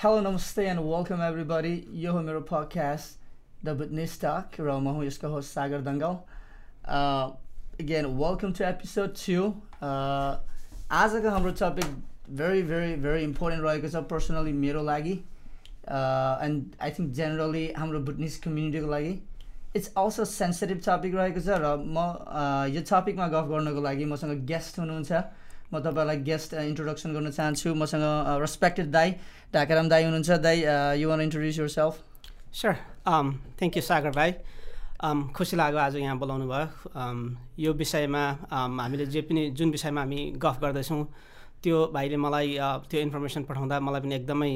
Hello, namaste, and welcome everybody. यो हो मेरो podcast, The Witness Talk, र म यसको host Sagar Dangal again welcome to episode two आजको हाम्रो topic very very very important रहेको छ पर्सनली मेरो लागि एन्ड आई थिङ्क जेनरली हाम्रो बुटनिस कम्युनिटीको लागि इट्स अल्सो सेन्सिटिभ टपिक रहेको छ र म uh, यो टपिकमा गफ गर्नको लागि मसँग गेस्ट हुनुहुन्छ। म तपाईँलाई गेस्ट इन्ट्रोडक्सन गर्न चाहन्छु। मसँग रेस्पेक्टेड दाई ढाकाराम दाई हुनुहुन्छ। दाई you want introduce yourself sir thank you Sagar भाइ खुसी लाग्यो आज यहाँ बोलाउनु भयो um, यो विषयमा um, हामीले जे पनि जुन विषयमा हामी गफ गर्दैछौँ त्यो भाइले मलाई त्यो इन्फर्मेसन पठाउँदा मलाई पनि एकदमै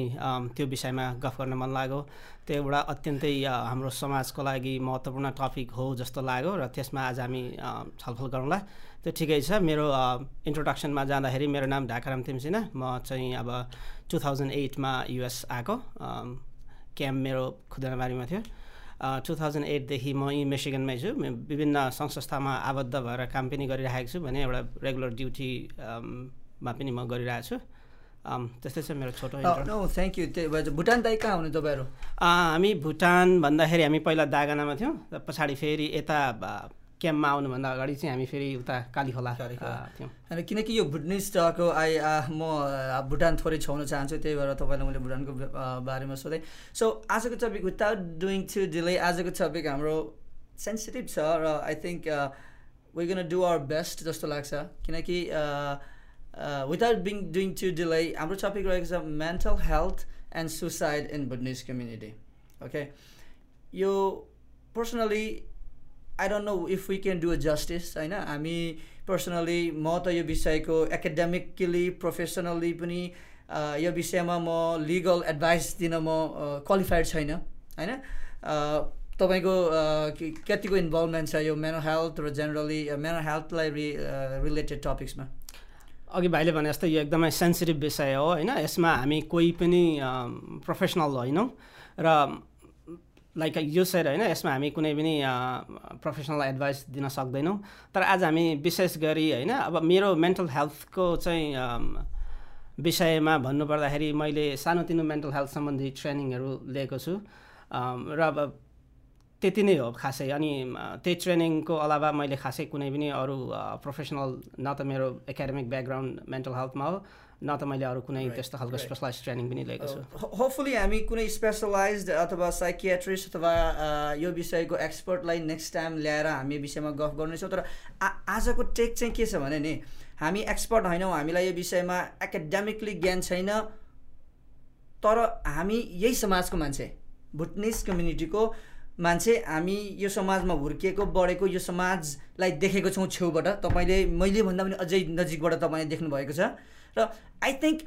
त्यो विषयमा गफ गर्न मन लाग्यो। त्यो एउटा अत्यन्तै हाम्रो समाजको लागि महत्त्वपूर्ण टपिक हो जस्तो लाग्यो र त्यसमा आज हामी छलफल गरौँला। त्यो ठिकै छ। मेरो इन्ट्रोडक्सनमा जाँदाखेरि मेरो नाम ढाकाराम तिमसिना म चाहिँ अब टु थाउजन्ड एटमा युएस आएको। क्याम्प मेरो खुदनाबारीमा थियो। टु थाउजन्ड एटदेखि म यहीँ मेसिगनमै छु। विभिन्न संस्थामा आबद्ध भएर काम पनि गरिरहेको छु भने एउटा रेगुलर ड्युटीमा पनि म गरिरहेको छु। त्यस्तै छ मेरो छोटो थ्याङ्क यू त्यही भुटान दाइ कहाँ हुने तपाईँहरू हामी भुटान भन्दाखेरि हामी पहिला दागानामा थियौँ पछाडि फेरि यता क्याम्पमा आउनुभन्दा अगाडि चाहिँ हामी फेरि उता काली खोला थियौँ। किनकि यो भुटनिस टको आई म भुटान थोरै छाउन चाहन्छु त्यही भएर तपाईँलाई मैले भुटानको बारेमा सोधेँ। सो आजको topic without doing to delay आजको टपिक हाम्रो सेन्सिटिभ छ र I think we gonna do our best जस्तो लाग्छ। किनकि without being doing to delay हाम्रो टपिक रहेको छ mental health and suicide in Bhutanese community okay यो personally I don't know if we can do justice होइन हामी पर्सनली म त यो विषयको एकाडेमिकली प्रोफेसनल्ली पनि यो विषयमा म लिगल एडभाइस दिन म क्वालिफाइड छैन होइन तपाईँको कतिको इन्भल्भमेन्ट छ यो मेनो हेल्थ र जेनरली मेनो हेल्थलाई रि रिलेटेड टपिक्समा अघि भाइले भने जस्तो यो एकदमै सेन्सिटिभ विषय हो होइन? यसमा हामी कोही पनि प्रोफेसनल होइनौँ र लाइक यो सर होइन यसमा हामी कुनै पनि प्रोफेसनल एडभाइस दिन सक्दैनौँ। तर आज हामी विशेष गरी होइन अब मेरो मेन्टल हेल्थको चाहिँ विषयमा भन्नुपर्दाखेरि मैले सानोतिनो मेन्टल हेल्थ सम्बन्धी ट्रेनिङहरू लिएको छु। र अब त्यति नै हो खासै। अनि त्यही ट्रेनिङको अलावा मैले खासै कुनै पनि अरू प्रोफेसनल न त मेरो एकाडेमिक ब्याकग्राउन्ड मेन्टल हेल्थमा हो न त मैले अरू कुनै त्यस्तो खालको स्पेसलाइज ट्रेनिङ पनि लिएको छु। होपफुली हामी कुनै स्पेसलाइज अथवा साइकियाट्रिस्ट अथवा यो विषयको एक्सपर्टलाई नेक्स्ट टाइम ल्याएर हामी विषयमा गफ गर्नेछौँ। तर आजको टेक चाहिँ के छ भने नि हामी एक्सपर्ट होइनौँ हामीलाई यो विषयमा एकाडेमिकली ज्ञान छैन तर हामी यही समाजको मान्छे भुटनिस कम्युनिटीको मान्छे हामी यो समाजमा हुर्किएको बढेको यो समाजलाई देखेको छौँ छेउबाट। तपाईँले मैले भन्दा पनि अझै नजिकबाट तपाईँले देख्नुभएको छ। र आई थिङ्क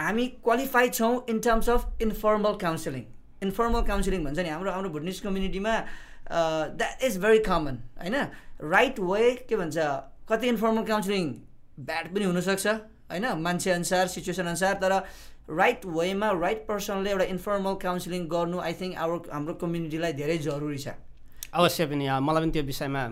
हामी क्वालिफाइड छौँ in terms of informal counselling informal counselling भन्छ नि हाम्रो हाम्रो भुटनिस कम्युनिटीमा द्याट इज भेरी कमन होइन? राइट वे के भन्छ कति इन्फर्मल काउन्सिलिङ ब्याड पनि हुनसक्छ होइन? मान्छे अनुसार सिचुएसन अनुसार तर राइट वेमा राइट पर्सनले एउटा इन्फर्मल काउन्सिलिङ गर्नु आई थिङ्क आवर हाम्रो कम्युनिटीलाई धेरै जरुरी छ। अवश्य पनि मलाई पनि त्यो विषयमा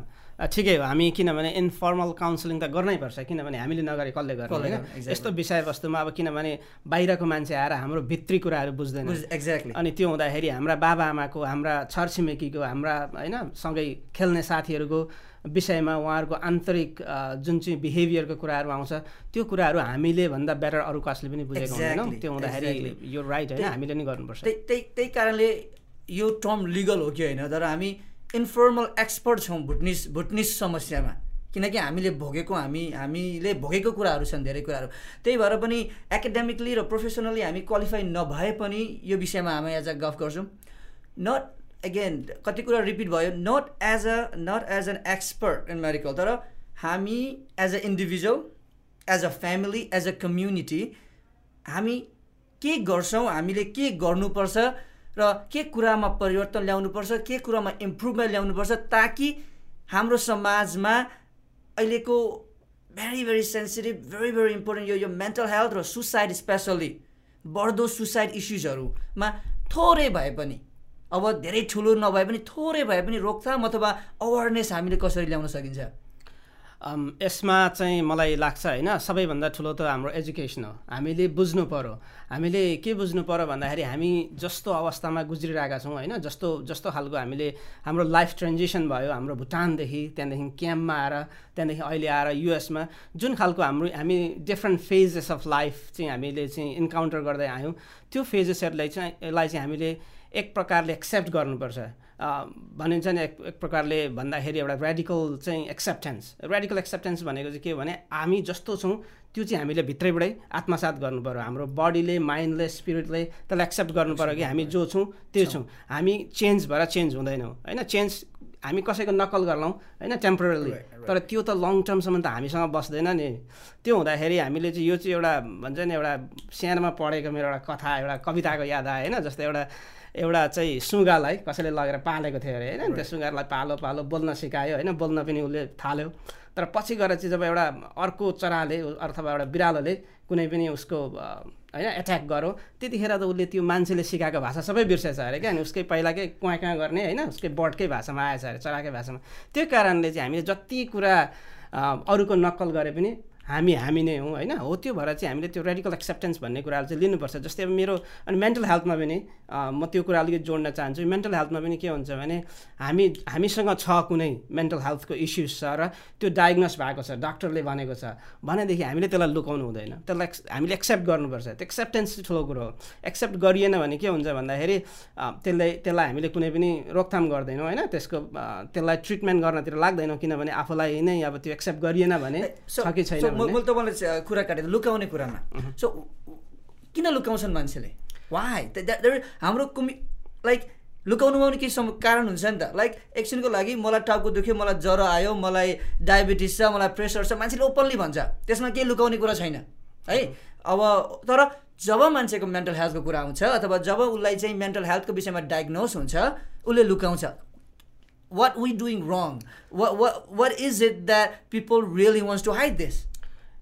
ठिकै हो। हामी किनभने इन्फर्मल काउन्सिलिङ त गर्नै पर्छ किनभने हामीले नगरे कसले गर्ने होइन? यस्तो विषयवस्तुमा अब किनभने बाहिरको मान्छे आएर हाम्रो भित्री कुराहरू बुझ्दैन। एक्ज्याक्टली अनि त्यो हुँदाखेरि हाम्रा बाबाआमाको हाम्रा छरछिमेकीको हाम्रा होइन सँगै खेल्ने साथीहरूको विषयमा उहाँहरूको आन्तरिक जुन चाहिँ बिहेभियरको कुराहरू आउँछ त्यो कुराहरू हामीले भन्दा बेटर अरू कसले पनि बुझेको हुँदैनौँ। त्यो हुँदाखेरि यो राइट होइन? हामीले नै गर्नुपर्छ। त्यही त्यही कारणले यो टर्म लिगल हो कि होइन? तर हामी इन्फर्मल एक्सपर्ट छौँ भुटनिस भुटनिस समस्यामा। किनकि हामीले भोगेको हामी हामीले भोगेको कुराहरू छन् धेरै कुराहरू। त्यही भएर पनि एकाडेमिकली र प्रोफेसनली हामी क्वालिफाई नभए पनि यो विषयमा हामी एज अ गफ गर्छौँ नट अगेन कति कुरा रिपिट भयो not as a not as an expert in medical तर हामी as a individual as a family as a community हामी के गर्छौँ हामीले के गर्नुपर्छ र के कुरामा परिवर्तन ल्याउनुपर्छ के कुरामा इम्प्रुभमेन्ट ल्याउनुपर्छ ताकि हाम्रो समाजमा अहिलेको very very sensitive very very important यो यो मेन्टल हेल्थ र सुसाइड स्पेसल्ली बढ्दो सुसाइड इस्युजहरूमा थोरै भए पनि अब धेरै ठुलो नभए पनि थोरै भए पनि रोकथाम अथवा अवेरनेस हामीले कसरी ल्याउन सकिन्छ? यसमा चाहिँ मलाई लाग्छ होइन सबैभन्दा ठुलो त हाम्रो एजुकेसन हो। हामीले बुझ्नु पऱ्यो हामीले के बुझ्नु पऱ्यो भन्दाखेरि हामी जस्तो अवस्थामा गुज्रिरहेका छौँ होइन जस्तो जस्तो खालको हामीले हाम्रो लाइफ ट्रान्जिसन भयो हाम्रो भुटानदेखि त्यहाँदेखि क्याम्पमा आएर त्यहाँदेखि अहिले आएर युएसमा जुन खालको हाम्रो हामी डिफ्रेन्ट फेजेस अफ लाइफ चाहिँ हामीले चाहिँ इन्काउन्टर गर्दै आयौँ त्यो फेजेसहरूलाई चाहिँ यसलाई चाहिँ हामीले एक प्रकारले एक्सेप्ट गर्नुपर्छ। भनिन्छ नि एक एक प्रकारले भन्दाखेरि एउटा रेडिकल चाहिँ एक्सेप्टेन्स रेडिकल एक्सेप्टेन्स भनेको चाहिँ के भने हामी जस्तो छौँ त्यो चाहिँ हामीले भित्रैबाटै आत्मसात गर्नु पऱ्यो हाम्रो बडीले माइन्डले स्पिरिटले त्यसलाई एक्सेप्ट गर्नु पऱ्यो कि हामी जो छौँ त्यो छौँ। हामी चेन्ज भएर चेन्ज हुँदैनौँ होइन? चेन्ज हामी कसैको नक्कल गर्लौँ होइन? टेम्पोरली. तर त्यो त लङ टर्मसम्म त हामीसँग बस्दैन नि। त्यो हुँदाखेरि हामीले चाहिँ यो चाहिँ एउटा भन्छ नि एउटा सानोमा पढेको मेरो एउटा कथा एउटा कविताको याद आयो होइन? जस्तै एउटा एउटा चाहिँ सुगालाई कसैले लगेर पालेको थियो अरे होइन? त्यो सुँगारलाई पालो पालो बोल्न सिकायो होइन? बोल्न पनि उसले थाल्यो। तर पछि गएर चाहिँ जब एउटा अर्को चराले अथवा एउटा बिरालोले कुनै पनि उसको होइन एट्याक गर्यो त्यतिखेर त उसले त्यो मान्छेले सिकाएको भाषा सबै बिर्सेछ अरे क्या? अनि उसकै पहिलाकै कुहाँ कहाँ गर्ने होइन? उसकै बर्डकै भाषामा आएछ अरे चराकै भाषामा। त्यो कारणले चाहिँ हामीले जति कुरा अरूको नक्कल गरे पनि हामी हामी नै हौँ होइन? हो त्यो भएर चाहिँ हामीले त्यो रेडिकल एक्सेप्टेन्स भन्ने कुराहरू चाहिँ लिनुपर्छ। जस्तै अब मेरो अनि मेन्टल हेल्थमा पनि म त्यो कुरा अलिकति जोड्न चाहन्छु। मेन्टल हेल्थमा पनि के हुन्छ भने हामी हामीसँग छ कुनै मेन्टल हेल्थको इस्युज छ र त्यो डायग्नोस भएको छ डक्टरले भनेको छ भनेदेखि हामीले त्यसलाई लुकाउनु हुँदैन। त्यसलाई हामीले एक्सेप्ट गर्नुपर्छ। त्यो एक्सेप्टेन्स चाहिँ ठुलो कुरो हो। एक्सेप्ट गरिएन भने के हुन्छ भन्दाखेरि त्यसलाई त्यसलाई हामीले कुनै पनि रोकथाम गर्दैनौँ होइन? त्यसको त्यसलाई ट्रिटमेन्ट गर्नतिर लाग्दैनौँ किनभने आफूलाई नै अब त्यो एक्सेप्ट गरिएन भने छ कि छैन मैले तपाईँलाई कुरा काटेँ लुकाउने कुरामा। सो किन लुकाउँछन् मान्छेले? वाइ हाम्रो कुमि लाइक लुकाउनुमा पनि केही सम कारण हुन्छ नि त। लाइक एकछिनको लागि मलाई टाउको दुख्यो मलाई ज्वरो आयो मलाई डायबिटिस छ मलाई प्रेसर छ मान्छेले ओपनली भन्छ। त्यसमा केही लुकाउने कुरा छैन। है? अब तर जब मान्छेको मेन्टल हेल्थको कुरा आउँछ अथवा जब उसलाई चाहिँ मेन्टल हेल्थको विषयमा डायग्नोस हुन्छ उसले लुकाउँछ। Doing wrong? What what what is it that people really wants to hide this?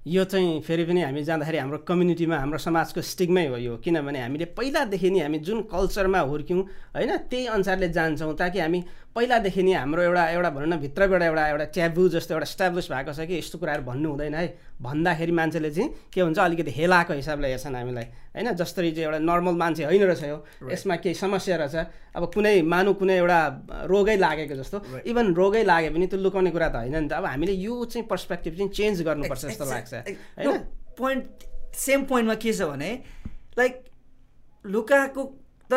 यो चाहिँ फेरि पनि हामी जाँदाखेरि हाम्रो कम्युनिटीमा हाम्रो समाजको स्टिगमै हो यो। किनभने हामीले पहिलादेखि नै हामी जुन कल्चरमा हुर्क्यौँ होइन त्यही अनुसारले जान्छौँ ताकि हामी पहिलादेखि नै हाम्रो एउटा एउटा भनौँ न भित्रबाट एउटा एउटा ट्याबु जस्तो एउटा इस्टाब्लिस भएको छ कि यस्तो कुराहरू भन्नु हुँदैन है। भन्दाखेरि मान्छेले चाहिँ के हुन्छ अलिकति हेलाको हिसाबले हेर्छन् हामीलाई। होइन जसरी चाहिँ एउटा नर्मल मान्छे होइन रहेछ यो। यसमा केही समस्या रहेछ। अब कुनै मानु कुनै एउटा रोगै लागेको जस्तो. इभन रोगै लागे पनि त्यो लुकाउने कुरा त होइन नि त। अब हामीले यो चाहिँ पर्सपेक्टिभ चाहिँ चेन्ज गर्नुपर्छ जस्तो लाग्छ। होइन? पोइन्ट सेम पोइन्टमा के छ भने लाइक लुकाएको त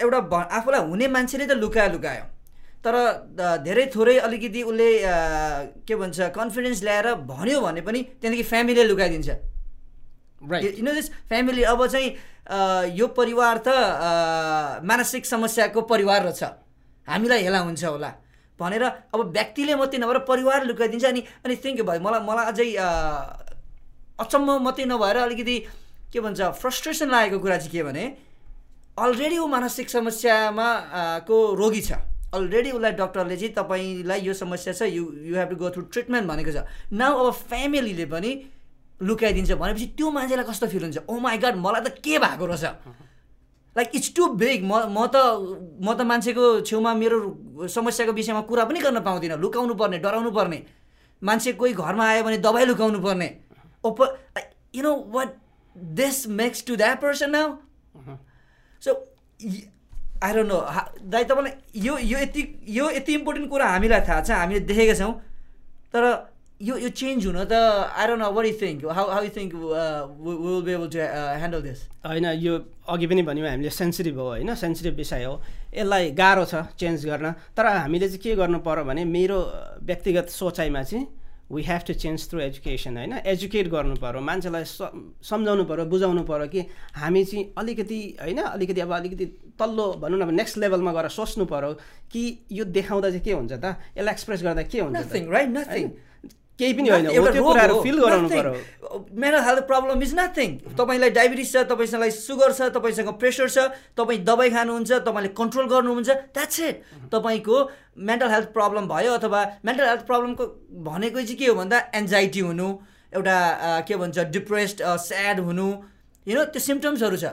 एउटा आफूलाई हुने मान्छेले त लुकायो लुकायो। तर धेरै थोरै अलिकति उसले के भन्छ कन्फिडेन्स ल्याएर भन्यो भने पनि त्यहाँदेखि फ्यामिलीले लुकाइदिन्छ। Right you know this family अब चाहिँ यो परिवार त मानसिक समस्याको परिवार रहेछ हामीलाई हेला हुन्छ होला। भनेर अब व्यक्तिले मात्रै नभएर परिवार लुकाइदिन्छ अनि अनि थिङ्क भयो मलाई मलाई अझै अचम्म मात्रै नभएर अलिकति के भन्छ फ्रस्ट्रेसन लागेको कुरा चाहिँ के भने अलरेडी ऊ मानसिक समस्यामा को रोगी छ। अलरेडी उसलाई डक्टरले चाहिँ तपाईँलाई यो समस्या छ you you have to go through treatment भनेको छ। नाउ अब फ्यामिलीले पनि लुकाइदिन्छ भनेपछि त्यो मान्छेलाई कस्तो फिल हुन्छ? ओ माई गड मलाई त के भएको रहेछ? लाइक इट्स टु बिग म म त म त मान्छेको छेउमा मेरो समस्याको विषयमा कुरा पनि गर्न पाउँदिनँ। लुकाउनु पर्ने डराउनु पर्ने। मान्छे कोही घरमा आयो भने दबाई लुकाउनु पर्ने। ओप you know what this makes to that person now so I don't know दाइ तपाईँलाई यो यो यति यो यति इम्पोर्टेन्ट कुरा हामीलाई थाहा छ हामीले देखेका छौँ। तर यो यो चेन्ज हुन त I don't know what you think how how you think will be able to handle this होइन यो अघि पनि भन्यौँ हामीले सेन्सिटिभ हो होइन? सेन्सिटिभ विषय हो। यसलाई गाह्रो छ चेन्ज गर्न। तर हामीले चाहिँ के गर्नु पर्यो भने मेरो व्यक्तिगत सोचाइमा चाहिँ we have to change through education होइन एजुकेट गर्नु पऱ्यो मान्छेलाई सम्झाउनु पऱ्यो बुझाउनु पऱ्यो कि हामी चाहिँ अलिकति होइन अलिकति अब अलिकति तल्लो भनौँ न अब नेक्स्ट लेभलमा गएर सोच्नु पऱ्यो कि यो देखाउँदा चाहिँ के हुन्छ त यसलाई एक्सप्रेस गर्दा के हुन्छ? Nothing. है? केही पनि होइन फिल गराउनु mental health problem is nothing तपाईँलाई डायबिटिस छ तपाईँसँग सुगर छ तपाईँसँग प्रेसर छ तपाईँ दबाई खानुहुन्छ तपाईँले कन्ट्रोल गर्नुहुन्छ द्याट्स इट तपाईँको मेन्टल हेल्थ प्रब्लम भयो अथवा मेन्टल हेल्थ प्रब्लमको भनेको चाहिँ के हो भन्दा एन्जाइटी हुनु एउटा के भन्छ डिप्रेस्ड स्याड हुनु यु नो त्यो सिम्टम्सहरू छ।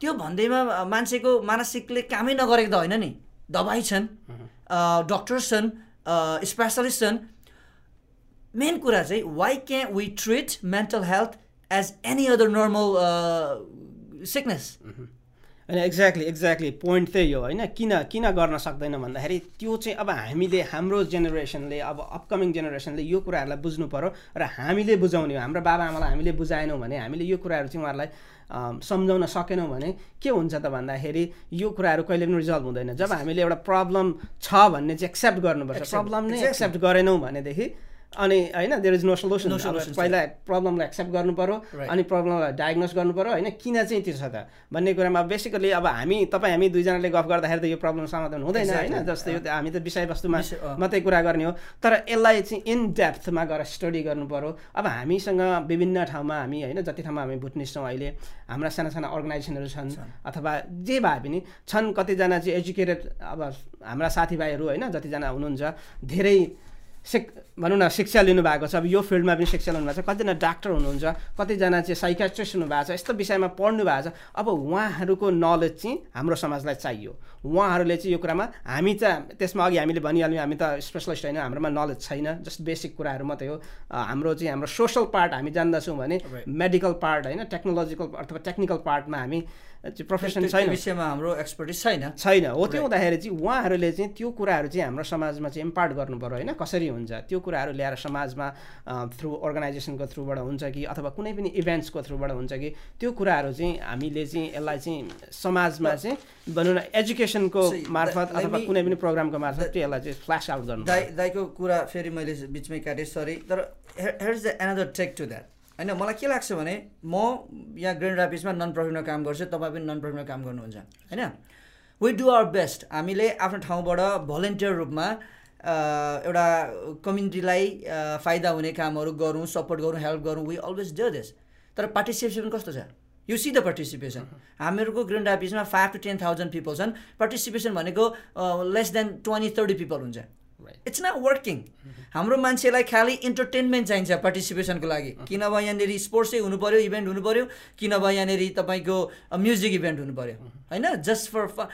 त्यो भन्दैमा मान्छेको मानसिकले कामै नगरेको त होइन नि। दबाई छन् डक्टर्स छन् स्पेसलिस्ट छन् मेन कुरा चाहिँ why can we treat mental health as any other normal sickness होइन एक्ज्याक्टली एक्ज्याक्टली पोइन्ट त्यही हो होइन? किन किन गर्न सक्दैन भन्दाखेरि त्यो चाहिँ अब हामीले हाम्रो जेनेरेसनले अब अपकमिङ जेनेरेसनले यो कुराहरूलाई बुझ्नु पऱ्यो र हामीले बुझाउने हो। हाम्रो बाबाआमालाई हामीले बुझाएनौँ भने हामीले यो कुराहरू चाहिँ उहाँहरूलाई सम्झाउन सकेनौँ भने के हुन्छ त भन्दाखेरि यो कुराहरू कहिले पनि रिजल्भ हुँदैन। जब हामीले एउटा प्रब्लम छ भन्ने चाहिँ एक्सेप्ट गर्नुपर्छ। प्रब्लम नै एक्सेप्ट गरेनौँ भनेदेखि अनि होइन देयर इज नो सोल्युसन पहिला प्रब्लमलाई एक्सेप्ट गर्नु पऱ्यो अनि प्रब्लमलाई डायग्नोस गर्नु पऱ्यो होइन? किन चाहिँ त्यो छ त? भन्ने कुरामा बेसिकली अब हामी तपाईँ हामी दुईजनाले गफ गर्दाखेरि त यो प्रब्लम समाधान हुँदैन होइन? जस्तै हामी त विषयवस्तुमा मात्रै कुरा गर्ने हो। तर यसलाई चाहिँ इन डेप्थमा गएर स्टडी गर्नु पऱ्यो अब हामीसँग विभिन्न ठाउँमा हामी होइन जति ठाउँमा हामी बुटनिस्ट छौँ अहिले हाम्रा साना साना अर्गनाइजेसनहरू छन् अथवा जे भए पनि छन् कतिजना चाहिँ एजुकेटेड अब हाम्रा साथीभाइहरू होइन जतिजना हुनुहुन्छ धेरै सिक भनौँ न शिक्षा लिनुभएको छ। अब यो फिल्डमा पनि शिक्षा लिनुभएको छ। कतिजना डाक्टर हुनुहुन्छ कतिजना चाहिँ साइकाट्रिस्ट हुनुभएको छ। यस्तो विषयमा पढ्नु भएको छ। अब उहाँहरूको नलेज चाहिँ हाम्रो समाजलाई चाहियो। उहाँहरूले चाहिँ यो कुरामा हामी त त्यसमा अघि हामीले भनिहाल्यौँ हामी त स्पेसलिस्ट होइन हाम्रोमा नलेज छैन जस्ट बेसिक कुराहरू मात्रै हो। हाम्रो चाहिँ हाम्रो सोसल पार्ट हामी जान्दछौँ भने मेडिकल पार्ट होइन टेक्नोलोजिकल अथवा टेक्निकल पार्टमा हामी चाहिँ प्रोफेसन छैन। विषयमा हाम्रो एक्सपर्टिस छैन। छैन। हो त्यो हुँदाखेरि चाहिँ उहाँहरूले चाहिँ त्यो कुराहरू चाहिँ हाम्रो समाजमा चाहिँ इम्पार्ट गर्नु पऱ्यो होइन कसरी हुन्छ? त्यो कुराहरू ल्याएर समाजमा थ्रु अर्गनाइजेसनको थ्रुबाट हुन्छ कि अथवा कुनै पनि इभेन्ट्सको थ्रुबाट हुन्छ कि त्यो कुराहरू चाहिँ हामीले चाहिँ यसलाई चाहिँ समाजमा चाहिँ भनौँ न एजुकेसनको मार्फत अथवा कुनै पनि प्रोग्रामको मार्फत त्यो यसलाई चाहिँ फ्ल्यास आउट गर्नु दाइ दाइको कुरा फेरि मैले बिचमै काटेँ सरी तर here the another take to that होइन मलाई के लाग्छ भने म यहाँ ग्रेन्ड रापिसमा नन प्रफिटमा काम गर्छु तपाईँ पनि नन प्रफिटमा काम गर्नुहुन्छ। होइन? वी डु आवर बेस्ट हामीले आफ्नो ठाउँबाट भलिन्टियर रूपमा एउटा कम्युनिटीलाई फाइदा हुने कामहरू गरौँ सपोर्ट गरौँ हेल्प गरौँ। वी अलवेज डे दिस तर पार्टिसिपेसन कस्तो छ? यु सी द पार्टिसिपेसन हामीहरूको grand रापिसमा five to ten thousand people छन्. पार्टिसिपेसन भनेको less than twenty thirty people हुन्छ। इट्स नट वर्किङ हाम्रो मान्छेलाई खालि इन्टरटेनमेन्ट चाहिन्छ पार्टिसिपेसनको लागि। कि नभए यहाँनिर स्पोर्ट्सै हुनु पऱ्यो इभेन्ट हुनु पऱ्यो कि नभए यहाँनिर तपाईँको म्युजिक इभेन्ट हुनु पऱ्यो होइन just for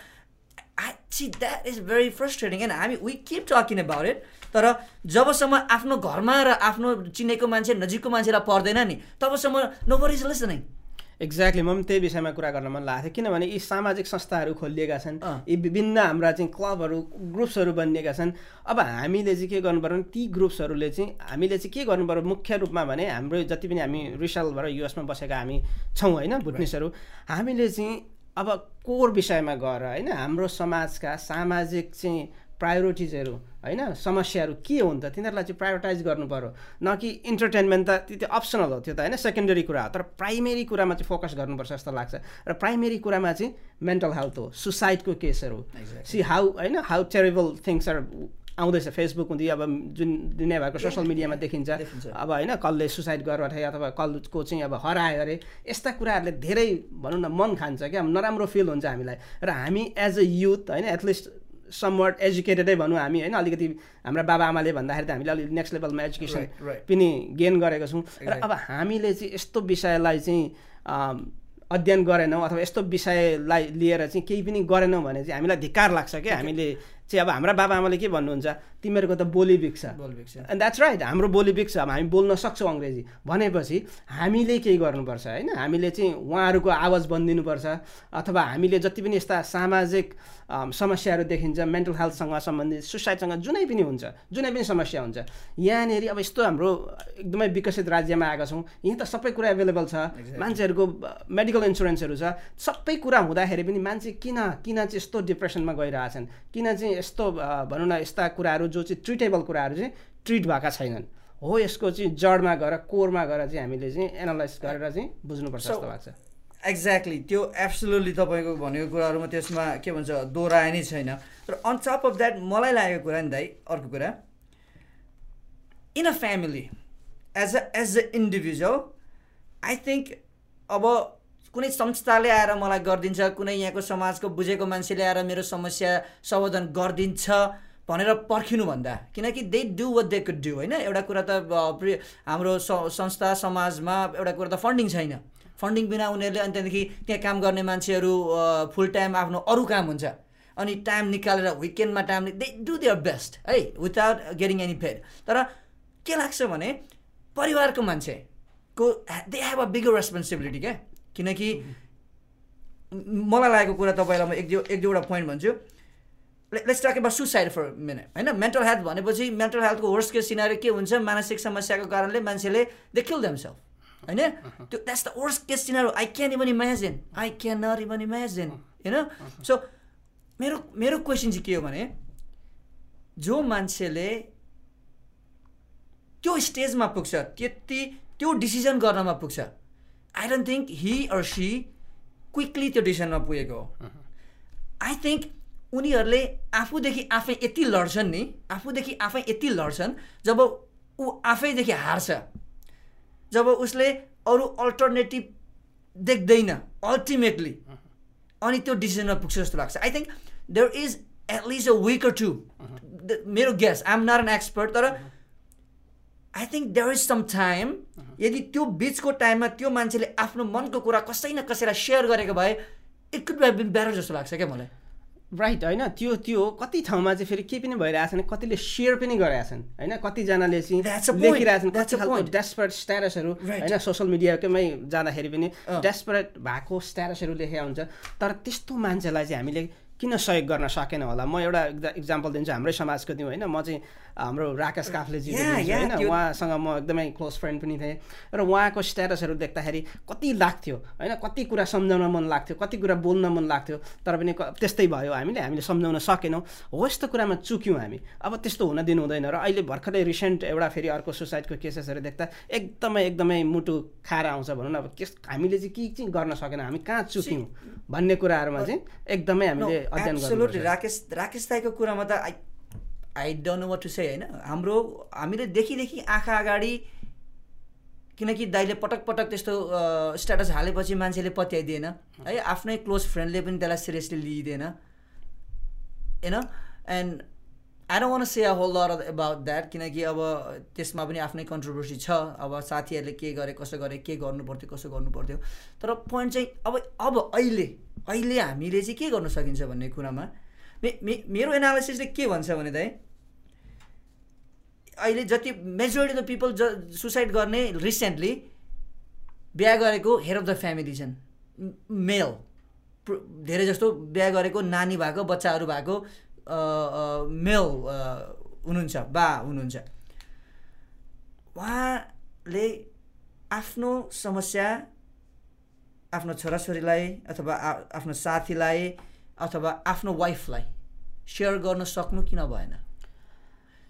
I see that is very frustrating होइन हामी we keep talking about it तर जबसम्म आफ्नो घरमा र आफ्नो चिनेको मान्छे नजिकको मान्छेलाई पर्दैन नि तबसम्म nobody is listening exactly म पनि त्यही विषयमा कुरा गर्न मन लागेको थियो। किनभने यी सामाजिक संस्थाहरू खोलिएका छन् यी विभिन्न हाम्रा चाहिँ क्लबहरू ग्रुप्सहरू बनिएका छन्। अब हामीले चाहिँ के गर्नु पऱ्यो भने ती ग्रुप्सहरूले चाहिँ हामीले चाहिँ के गर्नु पऱ्यो मुख्य रूपमा भने हाम्रो जति पनि हामी रिसलबाट युएसमा बसेका हामी छौँ होइन भुटनिसहरू हामीले चाहिँ अब कोर विषयमा गएर होइन हाम्रो समाजका सामाजिक चाहिँ प्रायोरिटिजहरू होइन? समस्याहरू के हुन् त? तिनीहरूलाई चाहिँ प्रायोरिटाइज गर्नु पऱ्यो न कि इन्टरटेनमेन्ट त त्यो अप्सनल हो त्यो त होइन? सेकेन्डरी कुरा हो। तर प्राइमेरी कुरामा चाहिँ फोकस गर्नुपर्छ जस्तो लाग्छ। र प्राइमेरी कुरामा चाहिँ मेन्टल हेल्थ हो। सुसाइडको केसहरू सी हाउ होइन? हाउ टेरेबल थिङ्स आर आउँदैछ। फेसबुक हुँदै अब जुन दुनियाँभरको सोसियल मिडियामा देखिन्छ। अब होइन? कसले सुसाइड गरेर अथवा अथवा कसको चाहिँ अब हरायो अरे? यस्ता कुराहरूले धेरै भनौँ न मन खान्छ क्या। नराम्रो फिल हुन्छ हामीलाई। र हामी एज अ युथ होइन? एटलिस्ट समवर्ड एजुकेटेडै भनौँ हामी होइन? अलिकति हाम्रा बाबाआमाले भन्दाखेरि त हामीले अलिक नेक्स्ट लेभलमा एजुकेसन पनि गेन गरेको छौँ। र अब हामीले चाहिँ यस्तो विषयलाई चाहिँ अध्ययन गरेनौँ अथवा यस्तो विषयलाई लिएर चाहिँ केही पनि गरेनौँ भने चाहिँ हामीलाई धिक्कार लाग्छ क्या। हामीले चाहिँ अब हाम्रा बाबाआमाले के भन्नुहुन्छ? तिमीहरूको त बोली बिग्छ। एन्ड द्याट्स राइट हाम्रो बोली बिग्छ। अब हामी बोल्न सक्छौँ अङ्ग्रेजी। भनेपछि हामीले केही गर्नुपर्छ होइन? हामीले चाहिँ उहाँहरूको आवाज बनिदिनुपर्छ। अथवा हामीले जति पनि यस्ता सामाजिक समस्याहरू देखिन्छ मेन्टल हेल्थसँग सम्बन्धित सुसाइडसँग जुनै पनि हुन्छ जुनै पनि समस्या हुन्छ। यहाँनिर अब यस्तो हाम्रो एकदमै विकसित राज्यमा आएका छौँ। यहीँ त सबै कुरा एभाइलेबल छ। मान्छेहरूको मेडिकल इन्सुरेन्सहरू छ। सबै कुरा हुँदाखेरि पनि मान्छे किन किन चाहिँ यस्तो डिप्रेसनमा गइरहेछन्? किन चाहिँ यस्तो भनौँ न यस्ता कुराहरू जो चाहिँ ट्रिटेबल कुराहरू चाहिँ ट्रिट भएका छैनन्? हो यसको चाहिँ जडमा गएर कोरमा गएर चाहिँ हामीले चाहिँ एनालाइज गरेर चाहिँ बुझ्नुपर्छ जस्तो लाग्छ। एक्ज्याक्टली त्यो एब्सोल्युटली तपाईँको भनेको कुराहरूमा त्यसमा के भन्छ दोहोऱ्याए नै छैन। तर अन टप अफ द्याट मलाई लागेको कुरा नि दाइ अर्को कुरा। In a family as a as a individual I think अब कुनै संस्थाले आएर मलाई गरिदिन्छ कुनै यहाँको समाजको बुझेको मान्छेले आएर मेरो समस्या समाधान गरिदिन्छ भनेर पर्खिनुभन्दा किनकि they do what they could do होइन? एउटा कुरा त हाम्रो संस्था समाजमा एउटा कुरा त फन्डिङ छैन। फन्डिङ बिना उनीहरूले अनि त्यहाँदेखि त्यहाँ काम गर्ने मान्छेहरू फुल टाइम आफ्नो अरू काम हुन्छ। अनि टाइम निकालेर विकेन्डमा time they do their best है विदाउट गेटिङ एनी फेड तर के लाग्छ भने परिवारको मान्छेको they have a bigger responsibility क्या? किनकि मलाई लागेको कुरा तपाईँलाई म एक दुई एक दुईवटा पोइन्ट भन्छु। Let's talk about suicide for minute होइन? मेन्टल हेल्थ भनेपछि मेन्टल हेल्थको वर्स्ट केस सिनारी के हुन्छ? मानसिक समस्याको कारणले मान्छेले दे किल देमसेल्फ होइन? त्यो that's the worst case scenario I can even imagine I can not even imagine होइन सो मेरो मेरो क्वेसन चाहिँ के हो भने जो मान्छेले त्यो स्टेजमा पुग्छ त्यति त्यो डिसिजन गर्नमा पुग्छ I don't think he or she quickly त्यो डिसिजनमा पुगेको हो। आई थिङ्क उनीहरूले आफूदेखि आफै यति लड्छन् नि आफूदेखि आफै यति लड्छन् जब ऊ आफैदेखि हार्छ जब उसले अरू अल्टरनेटिभ देख्दैन अल्टिमेटली अनि त्यो डिसिजनमा पुग्छ जस्तो लाग्छ। I think there is at least a week two मेरो guess I am not an expert तर I think there is some time यदि त्यो बिचको टाइममा त्यो मान्छेले आफ्नो मनको कुरा कसै न कसैलाई सेयर गरेको भए इट कुड बिन बेटर जस्तो लाग्छ क्या मलाई? राइट होइन? त्यो त्यो कति ठाउँमा चाहिँ फेरि के पनि भइरहेछन् कतिले सेयर पनि गरेछन् होइन? कतिजनाले चाहिँ लेखिरहेछन् कति खालको डेस्परेट स्ट्याटसहरू होइन? सोसियल मिडियाकैमै जाँदाखेरि पनि डेस्परेट भएको स्ट्याटसहरू लेखेका हुन्छ। तर त्यस्तो मान्छेलाई चाहिँ हामीले किन सहयोग गर्न सकेन होला? म एउटा इक्जाम्पल दिन्छु हाम्रै समाजको दिउँ होइन? म चाहिँ हाम्रो राकेश काफ्लेजी होइन। उहाँसँग म एकदमै क्लोज फ्रेन्ड पनि थिएँ। र उहाँको स्ट्याटसहरू देख्दाखेरि कति लाग्थ्यो होइन? कति कुरा सम्झाउन मन लाग्थ्यो कति कुरा बोल्न मन लाग्थ्यो तर पनि त्यस्तै भयो हामीले हामीले सम्झाउन सकेनौँ। हो यस्तो कुरामा चुक्यौँ हामी। अब त्यस्तो हुन दिनु हुँदैन र अहिले भर्खरै रिसेन्ट एउटा फेरि अर्को सुसाइडको केसेसहरू देख्दा एकदमै एकदमै मुटु खाएर आउँछ भनौँ न। अब के हामीले चाहिँ के चाहिँ गर्न सकेन? हामी कहाँ चुक्यौँ भन्ने कुराहरूमा चाहिँ एकदमै हामीले अध्ययन राकेश राकेश दाईको कुरामा त I don't know what to say होइन? हाम्रो हामीले देखिदेखि आँखा अगाडि किनकि दाइले पटक पटक त्यस्तो स्ट्याटस हालेपछि मान्छेले पत्याइदिएन। है आफ्नै क्लोज फ्रेन्डले पनि त्यसलाई सिरियसली लिइदिएन। होइन? And I don't want say a whole lot about that किनकि अब त्यसमा पनि आफ्नै कन्ट्रोभर्सी छ। अब साथीहरूले के गरे कसो गरे के गर्नु पर्थ्यो कसो गर्नु पर्थ्यो तर पोइन्ट चाहिँ अब अब अहिले अहिले हामीले चाहिँ के गर्नु सकिन्छ भन्ने कुरामा? मे मे मेरो एनालिसिसले के भन्छ भने त अहिले जति मेजोरिटी अफ द पिपल ज सुसाइड गर्ने रिसेन्टली बिहा गरेको हेड अफ द फ्यामिली छन्। मेल धेरै जस्तो बिहा गरेको नानी भएको बच्चाहरू भएको मेल हुनुहुन्छ बा हुनुहुन्छ। उहाँले आफ्नो समस्या आफ्नो छोराछोरीलाई अथवा आफ्नो साथीलाई अथवा आफ्नो वाइफलाई सेयर गर्न सक्नु किन भएन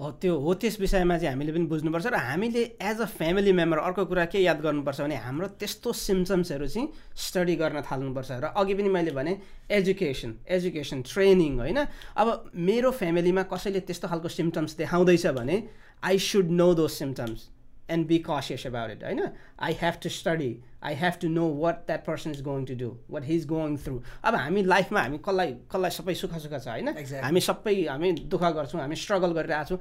हो त्यो हो त्यस विषयमा चाहिँ हामीले पनि बुझ्नुपर्छ र हामीले एज अ फ्यामिली मेम्बर अर्को कुरा के याद गर्नुपर्छ भने हाम्रो त्यस्तो सिम्टम्सहरू चाहिँ स्टडी गर्न थाल्नुपर्छ र अघि पनि मैले भने एजुकेसन एजुकेसन ट्रेनिङ होइन। अब मेरो फ्यामिलीमा कसैले त्यस्तो खालको सिम्टम्स देखाउँदैछ भने I should know those symptoms and be cautious about it होइन I have to study I have to know what that person is going to do what he is going through अब हामी लाइफमा हामी कसलाई कसलाई सबै सुख सुख छ होइन? हामी सबै हामी दुःख गर्छौँ हामी स्ट्रगल गरिरहेको छौँ।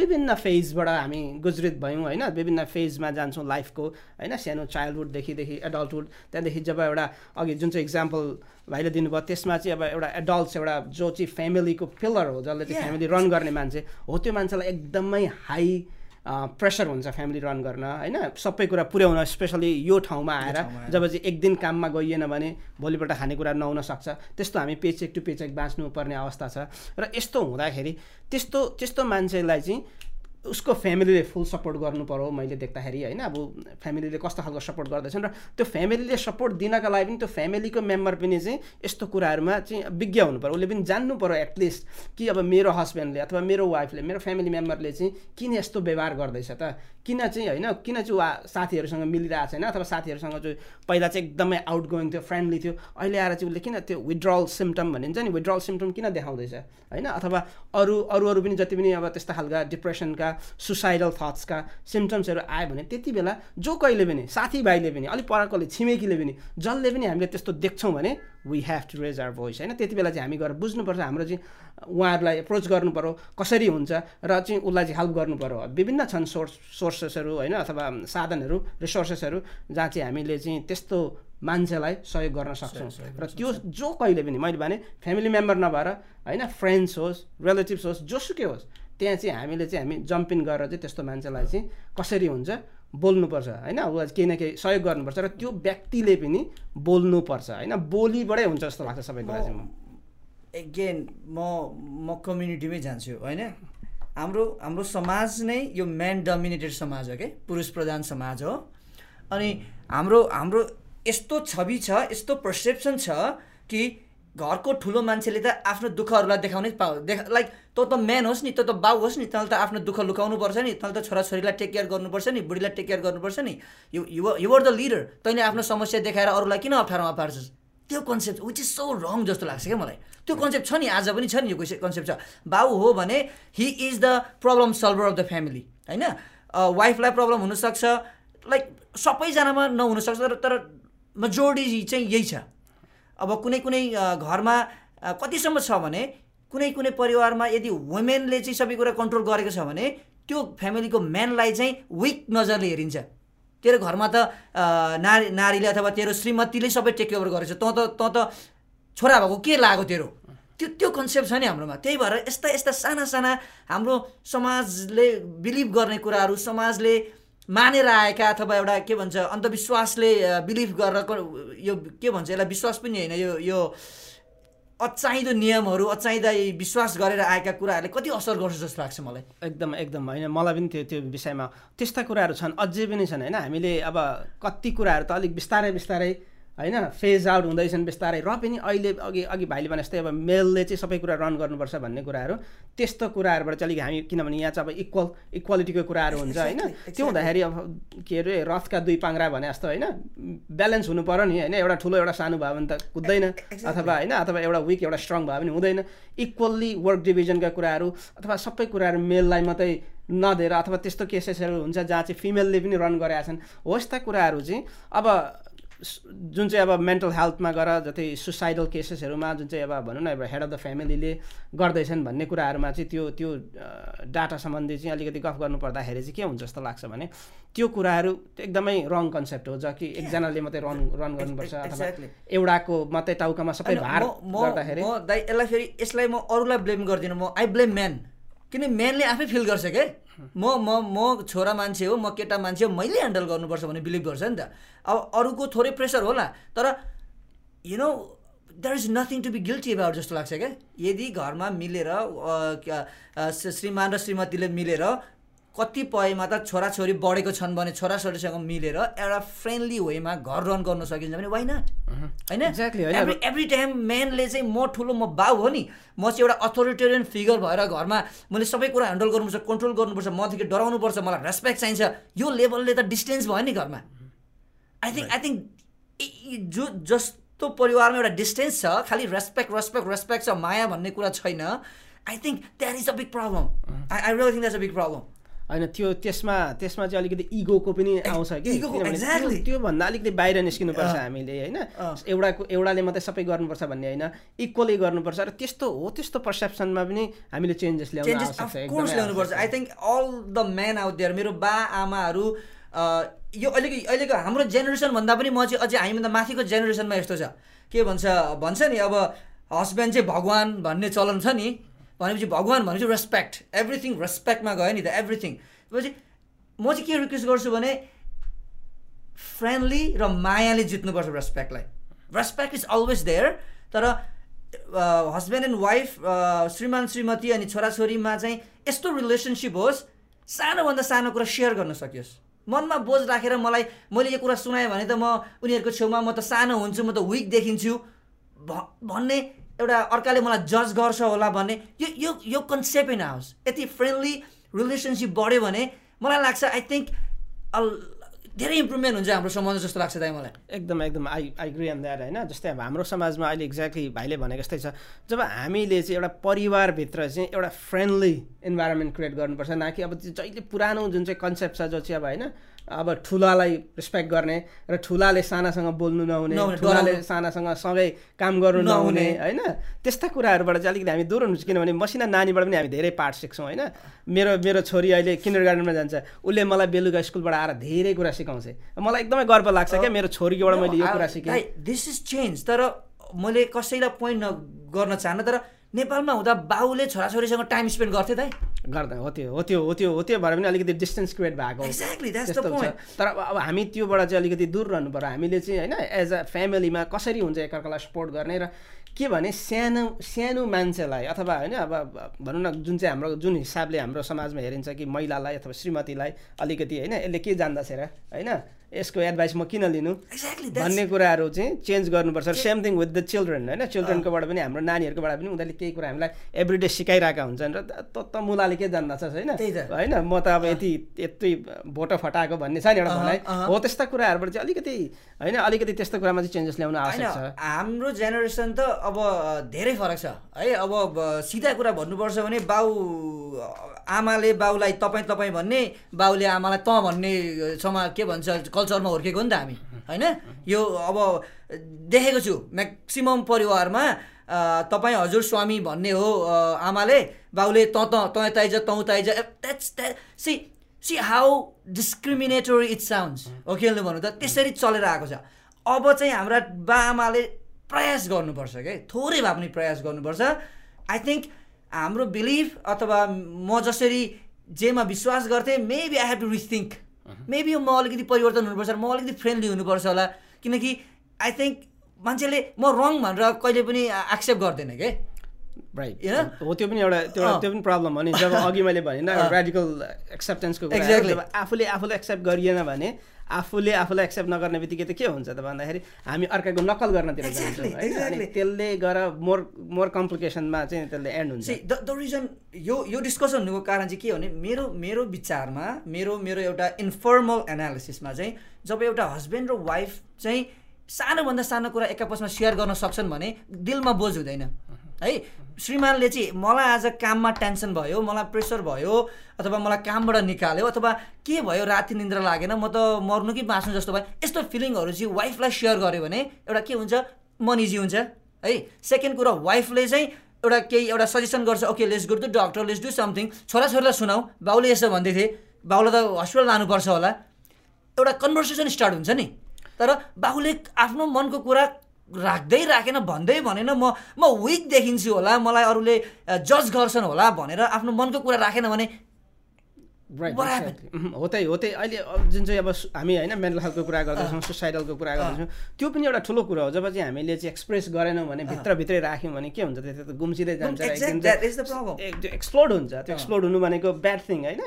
विभिन्न फेजबाट हामी गुजरित भयौँ होइन? विभिन्न फेजमा जान्छौँ लाइफको होइन? सानो चाइल्डहुडदेखिदेखि एडल्टहुड त्यहाँदेखि जब एउटा अघि जुन चाहिँ इक्जाम्पल भाइले दिनुभयो त्यसमा चाहिँ अब एउटा एडल्ट्स एउटा जो चाहिँ फ्यामिलीको पिलर हो जसले चाहिँ फ्यामिली रन गर्ने मान्छे हो त्यो मान्छेलाई एकदमै हाई प्रेसर हुन्छ फ्यामिली रन गर्न होइन? सबै कुरा पुर्याउन स्पेसली यो ठाउँमा आएर जब चाहिँ एक दिन काममा गइएन भने भोलिपल्ट खानेकुरा नहुन सक्छ। त्यस्तो हामी पेचेक टु पेचेक बाँच्नुपर्ने अवस्था छ। र यस्तो हुँदाखेरि त्यस्तो त्यस्तो मान्छेलाई चाहिँ उसको फ्यामिलीले फुल सपोर्ट गर्नु पऱ्यो मैले देख्दाखेरि होइन? अब फ्यामिलीले कस्तो खालको सपोर्ट गर्दैछन् र त्यो फ्यामिलीले सपोर्ट दिनका लागि पनि त्यो फ्यामिलीको मेम्बर पनि चाहिँ यस्तो कुराहरूमा चाहिँ विज्ञ हुनु पऱ्यो उसले पनि जान्नु पऱ्यो एटलिस्ट कि अब मेरो हस्बेन्डले अथवा मेरो वाइफले मेरो फ्यामिली मेम्बरले चाहिँ किन यस्तो व्यवहार गर्दैछ त? किन चाहिँ होइन? किन चाहिँ वा साथीहरूसँग मिलिरहेको छैन? अथवा साथीहरूसँग चाहिँ पहिला चाहिँ एकदमै आउट गोइङ थियो फ्रेन्डली थियो। अहिले आएर चाहिँ उसले किन त्यो विड्रल सिम्टम भनिन्छ नि? विड्रल सिम्टम किन देखाउँदैछ? होइन? अथवा अरू अरू अरू पनि जति पनि अब त्यस्ता खालका डिप्रेसनका सुसाइडल थट्सका सिम्टम्सहरू आयो भने त्यति बेला जो कहिले पनि साथीभाइले पनि अलिक परकोले छिमेकीले पनि जसले पनि हामीले त्यस्तो देख्छौँ भने we have to raise our voice होइन? त्यति बेला चाहिँ हामी गएर बुझ्नुपर्छ हाम्रो चाहिँ उहाँहरूलाई एप्रोच गर्नु पऱ्यो कसरी हुन्छ र चाहिँ उसलाई चाहिँ हेल्प गर्नु पऱ्यो विभिन्न छन् सोर्स सोर्सेसहरू होइन? अथवा साधनहरू रिसोर्सेसहरू जहाँ चाहिँ हामीले चाहिँ त्यस्तो मान्छेलाई सहयोग गर्न सक्छौँ। र त्यो जो कहिले पनि मैले भने फ्यामिली मेम्बर नभएर होइन? फ्रेन्ड्स होस् रिलेटिभ्स होस् जोसुकै होस् त्यहाँ चाहिँ हामीले चाहिँ हामी जम्पिङ गरेर चाहिँ त्यस्तो मान्छेलाई चाहिँ कसरी हुन्छ बोल्नुपर्छ होइन? ऊ केही न केही सहयोग गर्नुपर्छ र त्यो व्यक्तिले पनि बोल्नुपर्छ होइन? बोलीबाटै हुन्छ जस्तो लाग्छ सबै कुरा चाहिँ एगेन म म कम्युनिटीमै जान्छु होइन? हाम्रो हाम्रो समाज नै यो म्यान डोमिनेटेड समाज हो क्या पुरुष प्रधान समाज हो। अनि हाम्रो हाम्रो यस्तो छवि छ यस्तो पर्सेप्सन छ कि घरको ठुलो मान्छेले त आफ्नो दुःखहरूलाई देखाउनै पाउ देखा लाइक तँ त म्यान होस् नि तँ त बाउ होस् नि तँले त आफ्नो दुःख लुकाउनु पर्छ नि तँले त छोराछोरीलाई टेक केयर गर्नुपर्छ नि बुढीलाई टेक केयर गर्नुपर्छ नि। यु युआर द लिडर तैँले आफ्नो समस्या देखाएर अरूलाई किन अप्ठ्यारोमा पार्छस्? त्यो concept which is so wrong जस्तो लाग्छ क्या मलाई। त्यो कन्सेप्ट छ नि आज पनि छ नि यो कन्सेप्ट छ। बाउ हो भने he is the problem solver of the family होइन? वाइफलाई प्रब्लम हुनसक्छ लाइक सबैजनामा नहुनसक्छ तर तर मेजोरिटी चाहिँ यही छ। अब कुनै कुनै घरमा कतिसम्म छ भने कुनै कुनै परिवारमा यदि वुमेनले चाहिँ सबै कुरा कन्ट्रोल गरेको छ भने त्यो फ्यामिलीको म्यानलाई चाहिँ विक नजरले हेरिन्छ। तेरो घरमा त नारी नारीले अथवा तेरो श्रीमतीले सबै टेक ओभर गरेको छ तँ त तँ त छोरा भएको के लाग्यो तेरो? त्यो त्यो कन्सेप्ट छ नि हाम्रोमा। त्यही भएर यस्ता यस्ता साना साना हाम्रो समाजले बिलिभ गर्ने कुराहरू समाजले मानेर आएका अथवा एउटा के भन्छ अन्धविश्वासले बिलिभ गरेर यो के भन्छ यसलाई विश्वास पनि होइन यो यो अचाहिँदो नियमहरू अचाहिँदा विश्वास गरेर आएका कुराहरूले कति असर गर्छ जस्तो लाग्छ मलाई? एकदम एकदम होइन मलाई पनि त्यो त्यो विषयमा त्यस्ता कुराहरू छन् अझै पनि छन् होइन हामीले अब कति कुराहरू त अलिक बिस्तारै बिस्तारै होइन फेज आउट हुँदैछन् बिस्तारै। र पनि अहिले अघि अघि भाइले भने जस्तै अब मेलले चाहिँ सबै कुरा रन गर्नुपर्छ भन्ने कुराहरू। त्यस्तो कुराहरूबाट चाहिँ अलिक हामी किनभने यहाँ चाहिँ अब इक्वल इक्वालिटीको कुराहरू हुन्छ होइन? त्यो हुँदाखेरि अब के अरे रथका दुई पाङ्रा भने जस्तो होइन? ब्यालेन्स हुनु पऱ्यो नि होइन? एउटा ठुलो एउटा सानो भयो भने त कुद्दैन। अथवा होइन? अथवा एउटा विक एउटा स्ट्रङ भयो भने हुँदैन। इक्वल्ली वर्क डिभिजनका कुराहरू अथवा सबै कुराहरू मेललाई मात्रै नदिएर अथवा त्यस्तो केसेसहरू हुन्छ जहाँ चाहिँ फिमेलले पनि रन गरेका छन्। हो यस्ता कुराहरू चाहिँ अब जुन चाहिँ अब मेन्टल हेल्थमा गएर जति सुसाइडल केसेसहरूमा जुन चाहिँ अब भनौँ न अब हेड अफ द फ्यामिलीले गर्दैछन् भन्ने कुराहरूमा चाहिँ त्यो त्यो डाटा सम्बन्धी चाहिँ अलिकति गफ गर्नु पर्दाखेरि चाहिँ के हुन्छ जस्तो लाग्छ भने त्यो कुराहरू एकदमै रङ कन्सेप्ट हो जहाँ कि एकजनाले मात्रै रन रन गर्नुपर्छ अथवा एउटाको मात्रै टाउकामा सबै भार गर्दाखेरि यसलाई फेरि यसलाई म अरूलाई ब्लेम गर्दिनँ म आई ब्लेम म्यान किन म्यानले आफै फिल गर्छ क्या म म म छोरा मान्छे हो म केटा मान्छे हो मैले ह्यान्डल गर्नुपर्छ भन्ने बिलिभ गर्छ नि त। अब अरूको थोरै प्रेसर होला तर you know there is nothing to be guilty about जस्तो लाग्छ क्या। यदि घरमा मिलेर श्रीमान र श्रीमतीले मिलेर कतिपयमा त छोराछोरी बढेको छन् भने छोराछोरीसँग मिलेर एउटा फ्रेन्डली वेमा घर रन गर्न सकिन्छ भने वाइ नट होइन? एभ्री एभ्री टाइम म्यानले चाहिँ म ठुलो म बाउ हो नि। म चाहिँ एउटा अथोरिटेरियन फिगर भएर घरमा मैले सबै कुरा ह्यान्डल गर्नुपर्छ कन्ट्रोल गर्नुपर्छ मदेखि डराउनुपर्छ मलाई रेस्पेक्ट चाहिन्छ। यो लेभलले त डिस्टेन्स भयो नि घरमा। आई थिङ्क आई थिङ्क जो जस्तो परिवारमा एउटा डिस्टेन्स छ खालि रेस्पेक्ट रेस्पेक्ट रेस्पेक्ट छ माया भन्ने कुरा छैन। I think that is a big problem I I really think that's a big problem होइन त्यो त्यसमा त्यसमा चाहिँ अलिकति इगोको पनि आउँछ कि? त्योभन्दा अलिकति बाहिर निस्किनुपर्छ हामीले होइन? एउटाको एउटाले मात्रै सबै गर्नुपर्छ भन्ने होइन? इक्वली गर्नुपर्छ र त्यस्तो हो त्यस्तो पर्सेप्सनमा पनि हामीले चेन्जेस ल्याउनु ल्याउनुपर्छ। I think all the man out there मेरो बा आमाहरू यो अहिलेको अहिलेको हाम्रो जेनेरेसनभन्दा पनि म चाहिँ अझै हामीभन्दा माथिको जेनेरेसनमा यस्तो छ। के भन्छ भन्छ नि अब हस्बेन्ड चाहिँ भगवान् भन्ने चलन छ नि। भनेपछि भगवान् भनेपछि रेस्पेक्ट एभ्रिथिङ रेस्पेक्टमा गयो नि त एभ्रिथिङ भनेपछि म चाहिँ के रिक्वेस्ट गर्छु भने फ्रेन्डली र मायाले जित्नुपर्छ रेस्पेक्टलाई रेस्पेक्ट इज अलवेज देयर तर हस्बेन्ड एन्ड वाइफ श्रीमान श्रीमती अनि छोराछोरीमा चाहिँ यस्तो रिलेसनसिप होस् सानोभन्दा सानो कुरा सेयर गर्न सकियोस्। मनमा बोझ राखेर मलाई मैले यो कुरा सुनाएँ भने त म उनीहरूको छेउमा म त सानो हुन्छु म त विक देखिन्छु भन्ने एउटा अर्काले मलाई जज गर्छ होला भन्ने यो यो यो कन्सेप्टै नआओस् यति फ्रेन्डली रिलेसनसिप बढ्यो भने मलाई लाग्छ आई थिङ्क धेरै इम्प्रुभमेन्ट हुन्छ हाम्रो समाज जस्तो लाग्छ दाइ मलाई। एकदम एकदम I I agree on that होइन? जस्तै अब हाम्रो समाजमा अहिले एक्ज्याक्टली भाइले भनेको जस्तै छ जब हामीले चाहिँ एउटा परिवारभित्र चाहिँ एउटा फ्रेन्डली इन्भाइरोमेन्ट क्रिएट गर्नुपर्छ न कि अब जहिले पुरानो जुन चाहिँ कन्सेप्ट छ जो चाहिँ अब होइन अब ठुलालाई रेस्पेक्ट गर्ने र ठुलाले सानासँग बोल्नु नहुने ठुलाले सानासँग सँगै काम गर्नु नहुने। होइन? त्यस्ता कुराहरूबाट चाहिँ अलिकति हामी दूर हुनुहुन्छ किनभने मसिना नानीबाट पनि हामी धेरै पाठ सिक्छौँ होइन? मेरो मेरो छोरी अहिले किन्डर गार्डनमा जान्छ उसले मलाई बेलुका स्कुलबाट आएर धेरै कुरा सिकाउँछ। मलाई एकदमै गर्व लाग्छ क्या मेरो छोरीकोबाट मैले यो कुरा सिकेँ। दिस इज चेन्ज तर मैले कसैलाई पोइन्ट गर्न चाहन्न तर नेपालमा हुँदा बाउले छोराछोरीसँग टाइम स्पेन्ड गर्थे त गर्दा हो। त्यो हो त्यो हो त्यो हो त्यो भएर पनि अलिकति डिस्टेन्स क्रिएट भएको। त्यस्तो हुन्छ. तर अब हामी त्योबाट चाहिँ अलिकति दूर रहनु पर्यो। हामीले चाहिँ होइन एज अ फ्यामिलीमा कसरी हुन्छ एकअर्कालाई सपोर्ट गर्ने र के भने सानो सानो मान्छेलाई अथवा होइन अब भनौँ न जुन चाहिँ हाम्रो जुन हिसाबले हाम्रो समाजमा हेरिन्छ कि महिलालाई अथवा श्रीमतीलाई अलिकति होइन यसले के जान्दछ र होइन? यसको एडभाइस म किन लिनु? Exactly, भन्ने कुराहरू चाहिँ चेन्ज गर्नुपर्छ। Same thing with the children होइन? चिल्ड्रेनकोबाट पनि हाम्रो नानीहरूकोबाट पनि उनीहरूले केही कुरा हामीलाई एभ्रिडे सिकाइरहेका हुन्छन्। र त त मुलाले के जान्दछस् होइन। होइन? म त अब यति यति भोटो फटाएको भन्ने छ नि एउटा अहँ। हो त्यस्ता कुराहरूबाट चाहिँ अलिकति होइन? अलिकति त्यस्तो कुरामा चाहिँ चेन्जेस ल्याउन आवश्यक छ। हाम्रो जेनेरेसन त अब धेरै फरक छ है? अब सिधा कुरा भन्नुपर्छ भने बाउ आमाले बाउलाई तपाईँ तपाईँ भन्ने बाउले आमालाई तँ भन्ने समा के भन्छ कल्चरमा हुर्केको नि त हामी। होइन? यो अब देखेको छु म्याक्सिमम् परिवारमा तपाईँ हजुर स्वामी भन्ने हो आमाले बाउले तँ तँ तँ यता आइज तँ उता आइज that's that see see how discriminatory it sounds हो खेल्नु भन्नु त त्यसरी चलेर आएको छ। अब चाहिँ हाम्रा बाआमाले प्रयास गर्नुपर्छ क्या थोरै भए पनि प्रयास गर्नुपर्छ। आई थिङ्क हाम्रो बिलिभ अथवा म जसरी जेमा विश्वास गर्थेँ maybe I have to rethink maybe म अलिकति परिवर्तन हुनुपर्छ म अलिकति फ्रेन्डली हुनुपर्छ होला किनकि आई थिङ्क मान्छेले म रङ भनेर कहिले पनि एक्सेप्ट गर्दैन क्या राइट होइन? हो त्यो पनि एउटा त्यो। त्यो पनि प्रब्लम हो नि जब अघि मैले भने। रेडिकल एक्सेप्टेन्सको आफूले आफूलाई एक्सेप्ट गरिएन भने आफूले आफूलाई एक्सेप्ट नगर्ने बित्तिकै त के हुन्छ त भन्दाखेरि हामी अर्काको नक्कल गर्नतिर जान्छौँ. त्यसले गर मोर मोर कम्प्लिकेसनमा चाहिँ त्यसले एन्ड हुन्छ। सी द रिजन यो यो डिस्कसन हुनुको कारण चाहिँ के हो भने मेरो मेरो विचारमा मेरो मेरो एउटा इन्फर्मल एनालिसिसमा चाहिँ जब एउटा हस्बेन्ड र वाइफ चाहिँ सानोभन्दा सानो कुरा एक आपसमा सेयर गर्न सक्छन् भने दिलमा बोझ हुँदैन। है? श्रीमानले चाहिँ मलाई आज काममा टेन्सन भयो मलाई प्रेसर भयो अथवा मलाई कामबाट निकाल्यो अथवा के भयो राति निन्द्रा लागेन म त मर्नु कि बाँच्नु जस्तो भयो यस्तो फिलिङहरू चाहिँ वाइफलाई सेयर गर्यो भने एउटा के हुन्छ? मन इजी हुन्छ है? सेकेन्ड कुरा वाइफले चाहिँ एउटा केही एउटा सजेसन गर्छ okay let's go to doctor let's do something छोराछोरीलाई सुनाऊ बाउले यसो भन्दै थिए बाउलाई त हस्पिटल लानुपर्छ होला। एउटा कन्भर्सेसन स्टार्ट हुन्छ नि। तर बाबुले आफ्नो मनको कुरा राख्दै राखेन भन्दै भनेन म म विक देखिन्छु होला मलाई अरूले जज गर्छन् होला भनेर आफ्नो मनको कुरा राखेन भने राइट happened? हो त्यही हो त्यही। अहिले जुन चाहिँ अब हामी होइन मेन्टल हेल्थको कुरा गर्दैछौँ सुसाइडलको कुरा गर्दैछौँ त्यो पनि एउटा ठुलो कुरा हो। जब चाहिँ हामीले चाहिँ एक्सप्रेस गरेनौँ भने भित्रभित्रै राख्यौँ भने के हुन्छ? त्यो त गुम्सिँदै जान्छ। त्यो एक्सप्लोड हुन्छ। त्यो एक्सप्लोड हुनु भनेको ब्याड थिङ होइन।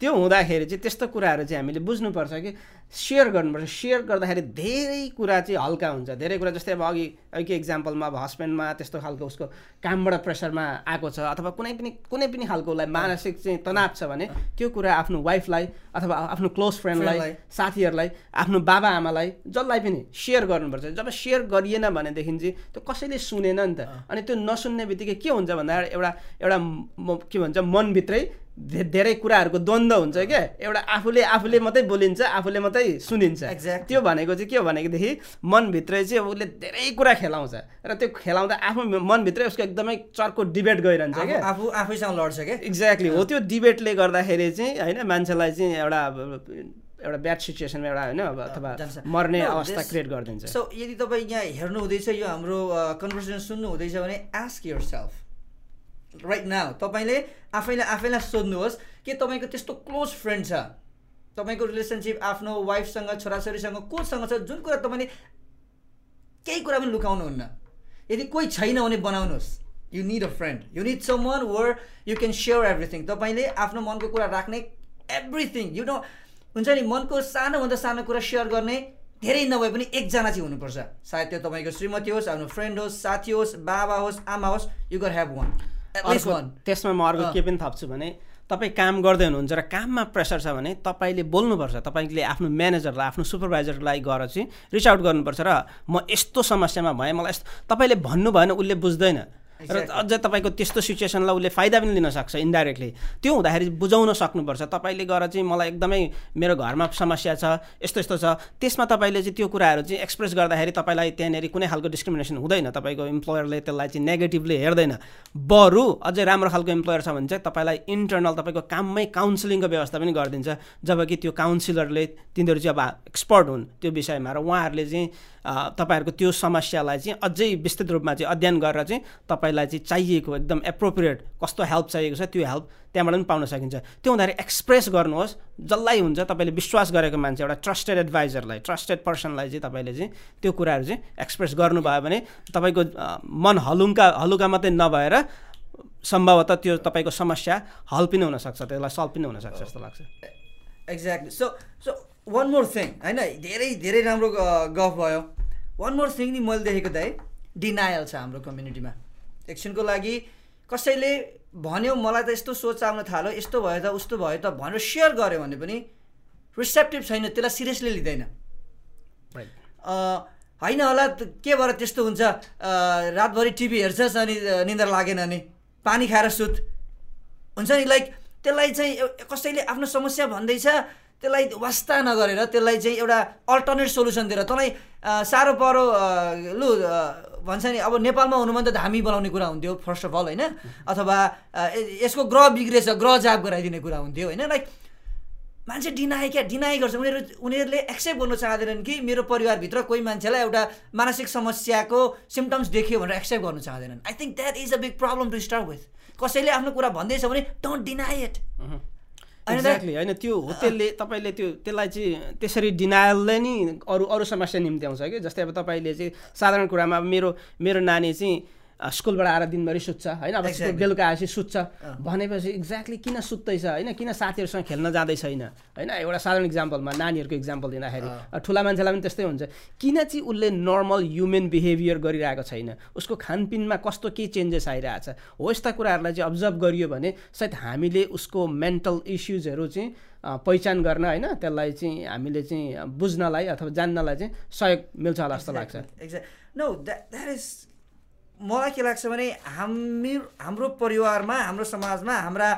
त्यो हुँदाखेरि चाहिँ त्यस्तो कुराहरू चाहिँ हामीले बुझ्नुपर्छ कि सेयर गर्नुपर्छ। सेयर गर्दाखेरि धेरै कुरा चाहिँ हल्का हुन्छ। धेरै कुरा जस्तै अब अघि अघि इक्जाम्पलमा अब हस्बेन्डमा त्यस्तो खालको उसको कामबाट प्रेसरमा आएको छ। अथवा कुनै पनि कुनै पनि खालको उसलाई मानसिक चाहिँ तनाव छ भने त्यो कुरा आफ्नो वाइफलाई अथवा आफ्नो क्लोज फ्रेन्डलाई। साथीहरूलाई आफ्नो बाबा आमालाई जसलाई पनि सेयर गर्नुपर्छ। जब सेयर गरिएन भनेदेखि चाहिँ त्यो कसैले सुनेन नि त। अनि त्यो नसुन्ने बित्तिकै के हुन्छ भन्दा एउटा एउटा के भन्छ मनभित्रै धेरै कुराहरूको द्वन्द्व हुन्छ क्या। एउटा आफूले आफूले मात्रै बोलिन्छ आफूले मात्रै सुनिन्छ। Exactly. त्यो भनेको चाहिँ के हो भनेदेखि मनभित्रै चाहिँ उसले धेरै कुरा खेलाउँछ। र त्यो खेलाउँदा आफ्नो मनभित्रै उसको एकदमै चर्को डिबेट गइरहन्छ क्या। आफू आफैसँग लड्छ क्या। एक्ज्याक्टली हो त्यो डिबेटले गर्दाखेरि चाहिँ होइन मान्छेलाई चाहिँ एउटा एउटा ब्याड सिचुएसनमा एउटा होइन अब अथवा। मर्ने अवस्था क्रिएट गरिदिन्छ। सो यदि तपाईँ यहाँ हेर्नु हुँदैछ यो हाम्रो कन्भर्सेसन सुन्नु हुँदैछ भने ask yourself right now तपाईँले आफैलाई आफैलाई सोध्नुहोस् कि तपाईँको त्यस्तो क्लोज फ्रेन्ड छ? तपाईँको रिलेसनसिप आफ्नो वाइफसँग छोराछोरीसँग कोसँग छ? जुन कुरा तपाईँले केही कुरा पनि लुकाउनुहुन्न। यदि कोही छैन भने बनाउनुहोस्। You need a friend you need someone where you can share everything तपाईँले आफ्नो मनको कुरा राख्ने एभ्रिथिङ यु नो हुन्छ नि मनको सानोभन्दा सानो कुरा सेयर गर्ने धेरै नभए पनि एकजना चाहिँ हुनुपर्छ। सायद त्यो तपाईँको श्रीमती होस् आफ्नो फ्रेन्ड होस् साथी होस् बाबा होस् आमा होस् यु गर ह्याभ वान त्यसमा म अर्को। के पनि थप्छु भने तपाईँ काम गर्दै हुनुहुन्छ र काममा प्रेसर छ भने तपाईँले बोल्नुपर्छ तपाईँले आफ्नो म्यानेजरलाई आफ्नो सुपरभाइजरलाई गएर चाहिँ रिच आउट गर्नुपर्छ र म यस्तो समस्यामा भएँ मलाई यस्तो तपाईँले भन्नु भएन उसले बुझ्दैन र. अझ तपाईँको त्यस्तो सिचुएसनलाई उसले फाइदा पनि लिन सक्छ इन्डाइरेक्टली त्यो हुँदाखेरि बुझाउन सक्नुपर्छ। तपाईँले गएर चाहिँ मलाई एकदमै मेरो घरमा समस्या छ यस्तो यस्तो छ। त्यसमा तपाईँले चाहिँ त्यो कुराहरू चाहिँ एक्सप्रेस गर्दाखेरि तपाईँलाई त्यहाँनिर कुनै खालको डिस्क्रिमिनेसन हुँदैन। तपाईँको इम्प्लोयरले त्यसलाई चाहिँ नेगेटिभली हेर्दैन। बरु अझै राम्रो खालको इम्प्लोयर छ भने चाहिँ तपाईँलाई इन्टर्नल तपाईँको काममै काउन्सिलिङको व्यवस्था पनि गरिदिन्छ। जबकि त्यो काउन्सिलरले तिनीहरू चाहिँ अब एक्सपर्ट हुन् त्यो विषयमा र उहाँहरूले चाहिँ तपाईँहरूको त्यो समस्यालाई चाहिँ अझै विस्तृत रूपमा चाहिँ अध्ययन गरेर चाहिँ तपाईँलाई तपाईँलाई चाहिँ चाहिएको एकदम एप्रोप्रिएट कस्तो हेल्प चाहिएको छ त्यो हेल्प त्यहाँबाट पनि पाउन सकिन्छ। त्यो हुँदाखेरि एक्सप्रेस गर्नुहोस् जसलाई हुन्छ तपाईँले विश्वास गरेको मान्छे एउटा ट्रस्टेड एडभाइजरलाई ट्रस्टेड पर्सनलाई चाहिँ तपाईँले चाहिँ त्यो कुराहरू चाहिँ एक्सप्रेस गर्नुभयो भने तपाईँको मन हलुङ्का हलुका मात्रै नभएर सम्भवतः त्यो तपाईँको समस्या हल पनि हुनसक्छ त्यसलाई सल्भ पनि हुनसक्छ जस्तो लाग्छ। Exactly so so one more thing होइन? धेरै धेरै राम्रो गफ भयो। वान मोर थिङ नि मैले देखेको त है डिनायल छ हाम्रो कम्युनिटीमा एकछिनको लागि कसैले भन्यो मलाई त यस्तो सोच आउन थाल्यो यस्तो भयो त उस्तो भयो त भनेर सेयर गऱ्यो भने पनि रिसेप्टिभ छैन त्यसलाई सिरियसली लिँदैन। होइन होला के भएर त्यस्तो हुन्छ? रातभरि टिभी हेर्छस् अनि निन्द्रा लागेन अनि पानी खाएर सुत। हुन्छ नि लाइक त्यसलाई चाहिँ कसैले आफ्नो समस्या भन्दैछ त्यसलाई वास्ता नगरेर त्यसलाई चाहिँ एउटा अल्टरनेट सोल्युसन दिएर तँलाई साह्रो परो लु भन्छ नि अब नेपालमा हुनु भने त धामी बनाउने कुरा हुन्थ्यो फर्स्ट अफ अल होइन? अथवा यसको ग्रह बिग्रेछ ग्रह जाप गराइदिने कुरा हुन्थ्यो होइन? लाइक मान्छे डिनाइ क्या डिनाइ गर्छ। उनीहरू उनीहरूले एक्सेप्ट गर्नु चाहँदैनन् कि मेरो परिवारभित्र कोही मान्छेलाई एउटा मानसिक समस्याको सिम्टम्स देख्यो भनेर एक्सेप्ट गर्नु चाहँदैनन्। I think that is a big problem to start with कसैले आफ्नो कुरा भन्दैछ भने डोन्ट डिनाई इट एक्ज्याक्टली होइन त्यो होटेलले तपाईँले त्यो त्यसलाई चाहिँ त्यसरी डिनायलले नि अरू अरू समस्या निम्ति आउँछ कि जस्तै अब तपाईँले चाहिँ साधारण कुरामा अब मेरो मेरो नानी चाहिँ स्कुलबाट आएर दिनभरि सुत्छ होइन? अब बेलुका आएपछि सुत्छ। भनेपछि एक्ज्याक्टली किन सुत्दैछ होइन? किन साथीहरूसँग खेल्न जाँदै छैन होइन? एउटा साधारण इक्जाम्पलमा नानीहरूको इक्जाम्पल दिँदाखेरि। ठुला मान्छेलाई पनि त्यस्तै हुन्छ। किन चाहिँ उसले नर्मल ह्युमन बिहेभियर गरिरहेको छैन? उसको खानपिनमा कस्तो के चेन्जेस आइरहेछ? हो यस्ता कुराहरूलाई चाहिँ अब्जर्भ गरियो भने सायद हामीले उसको मेन्टल इस्युजहरू चाहिँ पहिचान गर्न होइन? त्यसलाई चाहिँ हामीले चाहिँ बुझ्नलाई अथवा जान्नलाई चाहिँ सहयोग मिल्छ होला जस्तो लाग्छ। नो द्याट इज मलाई के लाग्छ भने हामी हाम्रो परिवारमा हाम्रो समाजमा हाम्रा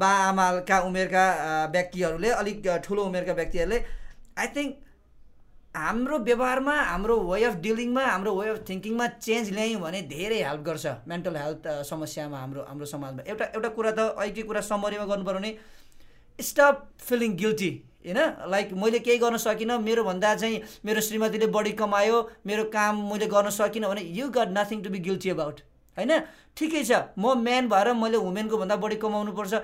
बा आमाका उमेरका व्यक्तिहरूले अलिक ठुलो उमेरका व्यक्तिहरूले आई थिङ्क हाम्रो व्यवहारमा हाम्रो वे अफ डिलिङमा हाम्रो वे अफ थिङ्किङमा चेन्ज ल्यायौँ भने धेरै हेल्प गर्छ मेन्टल हेल्थ समस्यामा हाम्रो हाम्रो समाजमा। एउटा एउटा कुरा त अहिले कुरा समरीमा गर्नु पऱ्यो भने स्टप फिलिङ गिल्टी होइन? लाइक मैले केही गर्न सकिनँ। मेरोभन्दा चाहिँ मेरो श्रीमतीले बढी कमायो। मेरो काम मैले गर्न सकिनँ भने you got nothing to be guilty about होइन? ठिकै छ। म म्यान भएर मैले वुमेनको भन्दा बढी कमाउनुपर्छ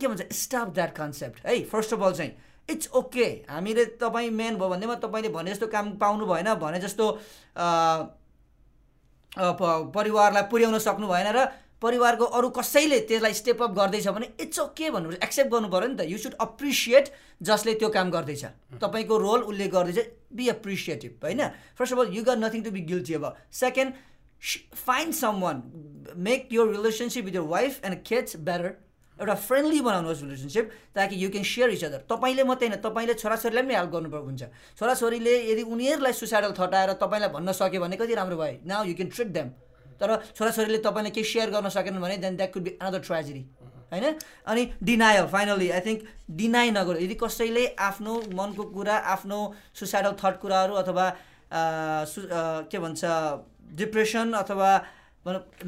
के भन्छ? स्टप द्याट कन्सेप्ट है फर्स्ट अफ अल चाहिँ इट्स ओके हामीले तपाईँ म्यान भयो भनेमा तपाईँले भने जस्तो काम पाउनु भएन भने जस्तो परिवारलाई पुर्याउन सक्नु भएन र परिवारको अरू कसैले त्यसलाई स्टेप अप गर्दैछ भने इट्स ओके भन्नु एक्सेप्ट गर्नु पऱ्यो नि त। यु सुड अप्रिसिएट जसले त्यो काम गर्दैछ। तपाईँको रोल उसले गर्दैछ। बी एप्रिसिएटिभ होइन? First of all you got nothing to be guilty अब second find someone make your relationship with your wife and kids better एउटा फ्रेन्डली बनाउनुहोस् रिलेसनसिप ताकि you can share each other तपाईँले मात्रै होइन तपाईँले छोराछोरीलाई पनि हेल्प गर्नु हुन्छ। छोराछोरीले यदि उनीहरूलाई सुसाइडल थटाएर तपाईँलाई भन्न सक्यो भने कति राम्रो भयो। Now you can treat them तर छोराछोरीले तपाईँले केही सेयर गर्न सकेन भने then that could be another tragedy होइन? अनि denial finally I think deny नगर यदि कसैले आफ्नो मनको कुरा आफ्नो सुसाइडल थट कुराहरू अथवा के भन्छ डिप्रेसन अथवा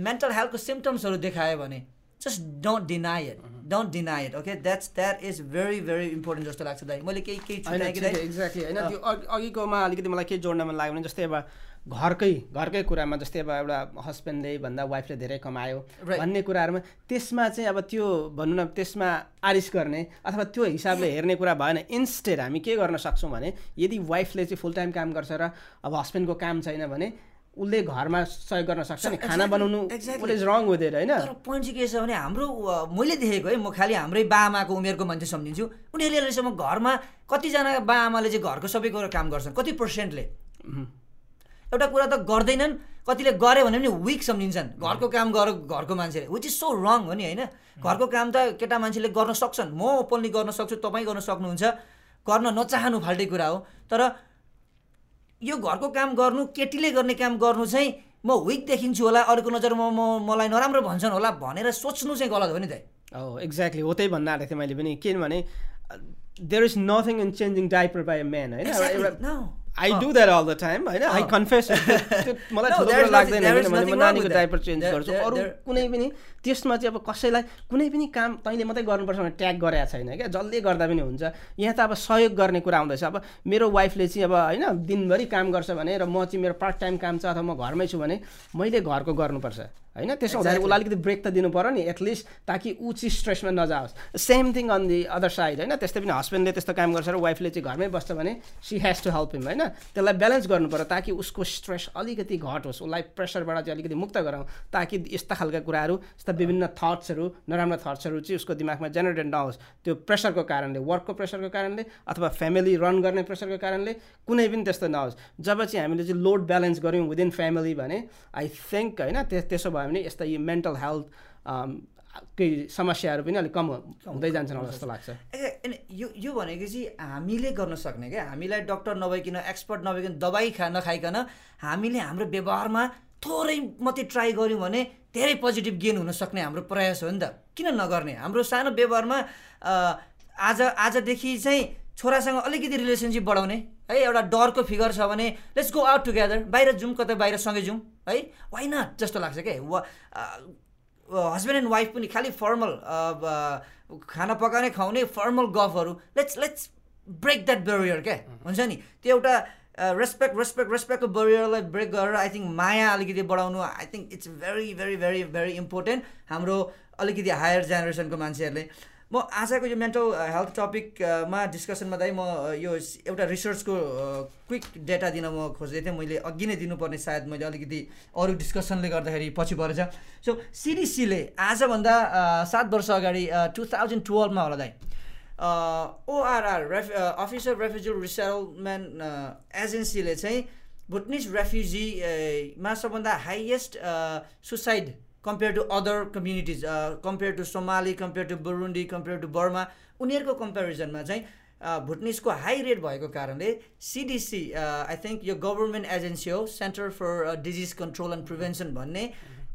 मेन्टल हेल्थको सिम्टम्सहरू देखायो भने just don't deny it don't deny it okay that's that is very very important जस्तो लाग्छ दाइ। मैले केही केही एक्ज्याक्टली होइन त्यो अघिकोमा अलिकति मलाई के जोड्न मन लाग्यो भने जस्तै अब घरकै घरकै कुरामा जस्तै अब एउटा हस्बेन्डले भन्दा वाइफले धेरै कमायो भन्ने कुराहरूमा त्यसमा चाहिँ अब त्यो भनौँ न त्यसमा आरिस गर्ने अथवा त्यो हिसाबले हेर्ने कुरा भएन इन्स्टेड हामी के गर्न सक्छौँ भने यदि वाइफले चाहिँ फुल टाइम काम गर्छ र अब हस्बेन्डको काम छैन भने उसले घरमा सहयोग गर्न सक्छ नि खाना बनाउनु इज रङ विथ होइन? तर पोइन्ट चाहिँ के छ भने हाम्रो मैले देखेको है म खालि हाम्रै बाआमाको उमेरको मान्छे सम्झिन्छु। उनीहरूले अहिलेसम्म घरमा कतिजना बाआमाले चाहिँ घरको सबै कुरो काम गर्छन् कति पर्सेन्टले एउटा कुरा त गर्दैनन् कतिले गऱ्यो भने पनि विक सम्झिन्छन्। घरको काम गर घरको मान्छेले विच इज सो रङ हो नि होइन? घरको काम त केटा मान्छेले गर्न सक्छन्। म ओपनली गर्न सक्छु तपाईँ गर्न सक्नुहुन्छ। गर्न नचाहनु फाल्टै कुरा हो। तर यो घरको काम गर्नु केटीले गर्ने काम गर्नु चाहिँ म विक देखिन्छु होला। अरूको नजरमा म मलाई नराम्रो भन्छन् होला भनेर सोच्नु चाहिँ गलत हो नि त। हो एक्ज्याक्टली हो त्यही भन्न आँटेको थिएँ मैले पनि। किनभने there is nothing in changing diaper by a man होइन? I do that all the time होइन आई कन्फेस मलाई ठुलो कुरो लाग्दैन किनभने म नानीको डाइपर चेन्ज गर्छु। अरू कुनै पनि त्यसमा चाहिँ अब कसैलाई कुनै पनि काम तैँले मात्रै गर्नुपर्छ भने ट्याग गरेको छैन क्या जसले गर्दा पनि हुन्छ। यहाँ त अब सहयोग गर्ने कुरा आउँदैछ। अब मेरो वाइफले चाहिँ अब होइन दिनभरि काम गर्छ भने र म चाहिँ मेरो पार्ट टाइम काम छ अथवा म घरमै छु भने मैले घरको गर्नुपर्छ। होइन? त्यसो हुँदाखेरि उसलाई अलिकति ब्रेक त दिनु पऱ्यो नि एटलिस्ट ताकि ऊ चाहिँ स्ट्रेसमा नजाओस्। Same thing on the other side होइन? त्यस्तै पनि हस्बेन्डले त्यस्तो काम गर्छ र वाइफले चाहिँ घरमै बस्छ भने she has to help him होइन? त्यसलाई ब्यालेन्स गर्नु पऱ्यो ताकि उसको स्ट्रेस अलिकति घटोस् उसलाई प्रेसरबाट चाहिँ अलिकति मुक्त गराउँ ताकि यस्ता खालका कुराहरू यस्ता विभिन्न थट्सहरू नराम्रो थट्सहरू चाहिँ उसको दिमागमा जेनेरेट नहोस्। त्यो प्रेसरको कारणले वर्कको प्रेसरको कारणले अथवा फ्यामिली रन गर्ने प्रेसरको कारणले कुनै पनि त्यस्तो नहोस्। जब चाहिँ हामीले चाहिँ लोड ब्यालेन्स गऱ्यौँ विदिन फ्यामिली भने आई थिङ्क होइन? त्यसो भयो भने यस्ता यी मेन्टल हेल्थ केही समस्याहरू पनि अलिक कम हुँदै जान्छन् होला जस्तो लाग्छ। यो यो भनेको चाहिँ हामीले गर्न सक्ने क्या? हामीलाई डक्टर नभइकन एक्सपर्ट नभइकन दबाई खा नखाइकन हामीले हाम्रो व्यवहारमा थोरै मात्रै ट्राई गऱ्यौँ भने धेरै पोजिटिभ गेन हुनसक्ने हाम्रो प्रयास हो नि त। किन नगर्ने? हाम्रो सानो व्यवहारमा आज आजदेखि चाहिँ छोरासँग अलिकति रिलेसनसिप बढाउने। है एउटा डरको फिगर छ भने लेट्स गो आउट टुगेदर बाहिर जाउँ कतै बाहिर सँगै जाउँ है? वाइ नट जस्तो लाग्छ क्या वा हस्बेन्ड एन्ड वाइफ पनि खालि फर्मल खाना पकाउने खुवाउने फर्मल गफहरू let's let's break that barrier क्या हुन्छ नि? त्यो एउटा रेस्पेक्ट रेस्पेक्ट रेस्पेक्टको बेरियरलाई ब्रेक गरेर आई थिङ्क माया अलिकति बढाउनु I think it's very very very very important हाम्रो अलिकति हायर जेनेरेसनको मान्छेहरूले। म आजको यो मेन्टल हेल्थ टपिकमा डिस्कसनमा दाइ म यो एउटा रिसर्चको क्विक डेटा दिन म खोज्दै थिएँ। मैले अघि नै दिनुपर्ने सायद मैले अलिकति अरू डिस्कसनले गर्दाखेरि पछि परेछ सो सिडिसीले आजभन्दा सात वर्ष अगाडि टु थाउजन्ड टुवेल्भमा होला दाइ। ORR ref officer refugee resettlement एजेन्सीले चाहिँ भुटनिस रेफ्युजीमा सबभन्दा highest suicide compare to other communities compare to Somali compare to Burundi compare to Burma उनीहरूको कम्पेरिजनमा चाहिँ भुटनिसको हाई रेट भएको कारणले सिडिसी आई थिङ्क यो गभर्मेन्ट एजेन्सी हो centre for disease control and prevention भन्ने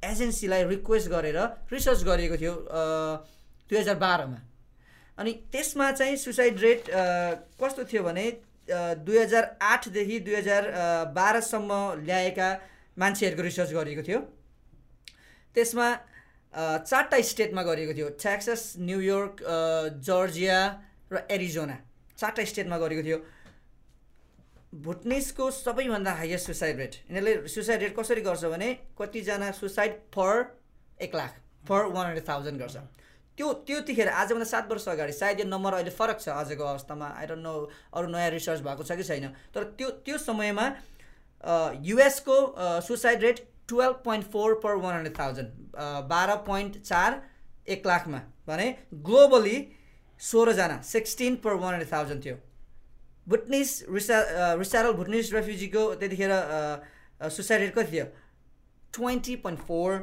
एजेन्सीलाई रिक्वेस्ट गरेर रिसर्च गरिएको थियो दुई हजार बाह्रमा। अनि त्यसमा चाहिँ सुसाइड रेट कस्तो थियो भने दुई हजार आठदेखि दुई हजार बाह्रसम्म ल्याएका मान्छेहरूको रिसर्च गरिएको थियो। त्यसमा चारवटा स्टेटमा गरिएको थियो। ट्याक्सस न्युयोर्क जर्जिया र एरिजोना चारवटा स्टेटमा गरेको थियो। भुटनिसको सबैभन्दा हाइएस्ट सुसाइड रेट यिनीहरूले सुसाइड रेट कसरी गर्छ भने कतिजना सुसाइड फर एक lakh for one hundred thousand गर्छ। त्यो त्यतिखेर आजभन्दा सात वर्ष अगाडि सायद यो नम्बर अहिले फरक छ आजको अवस्थामा। डोन्ट नो अरू नयाँ रिसर्च भएको छ कि छैन। तर त्यो त्यो समयमा युएसको suicide rate twelve point four per one hundred thousand बाह्र पोइन्ट चार एक लाखमा भने globally सोह्रजना sixteen per one hundred thousand थियो। भुटनिस रिसा रिसारल भुटनिस रेफ्युजीको त्यतिखेर सुसाइड रेट कति थियो? Twenty point four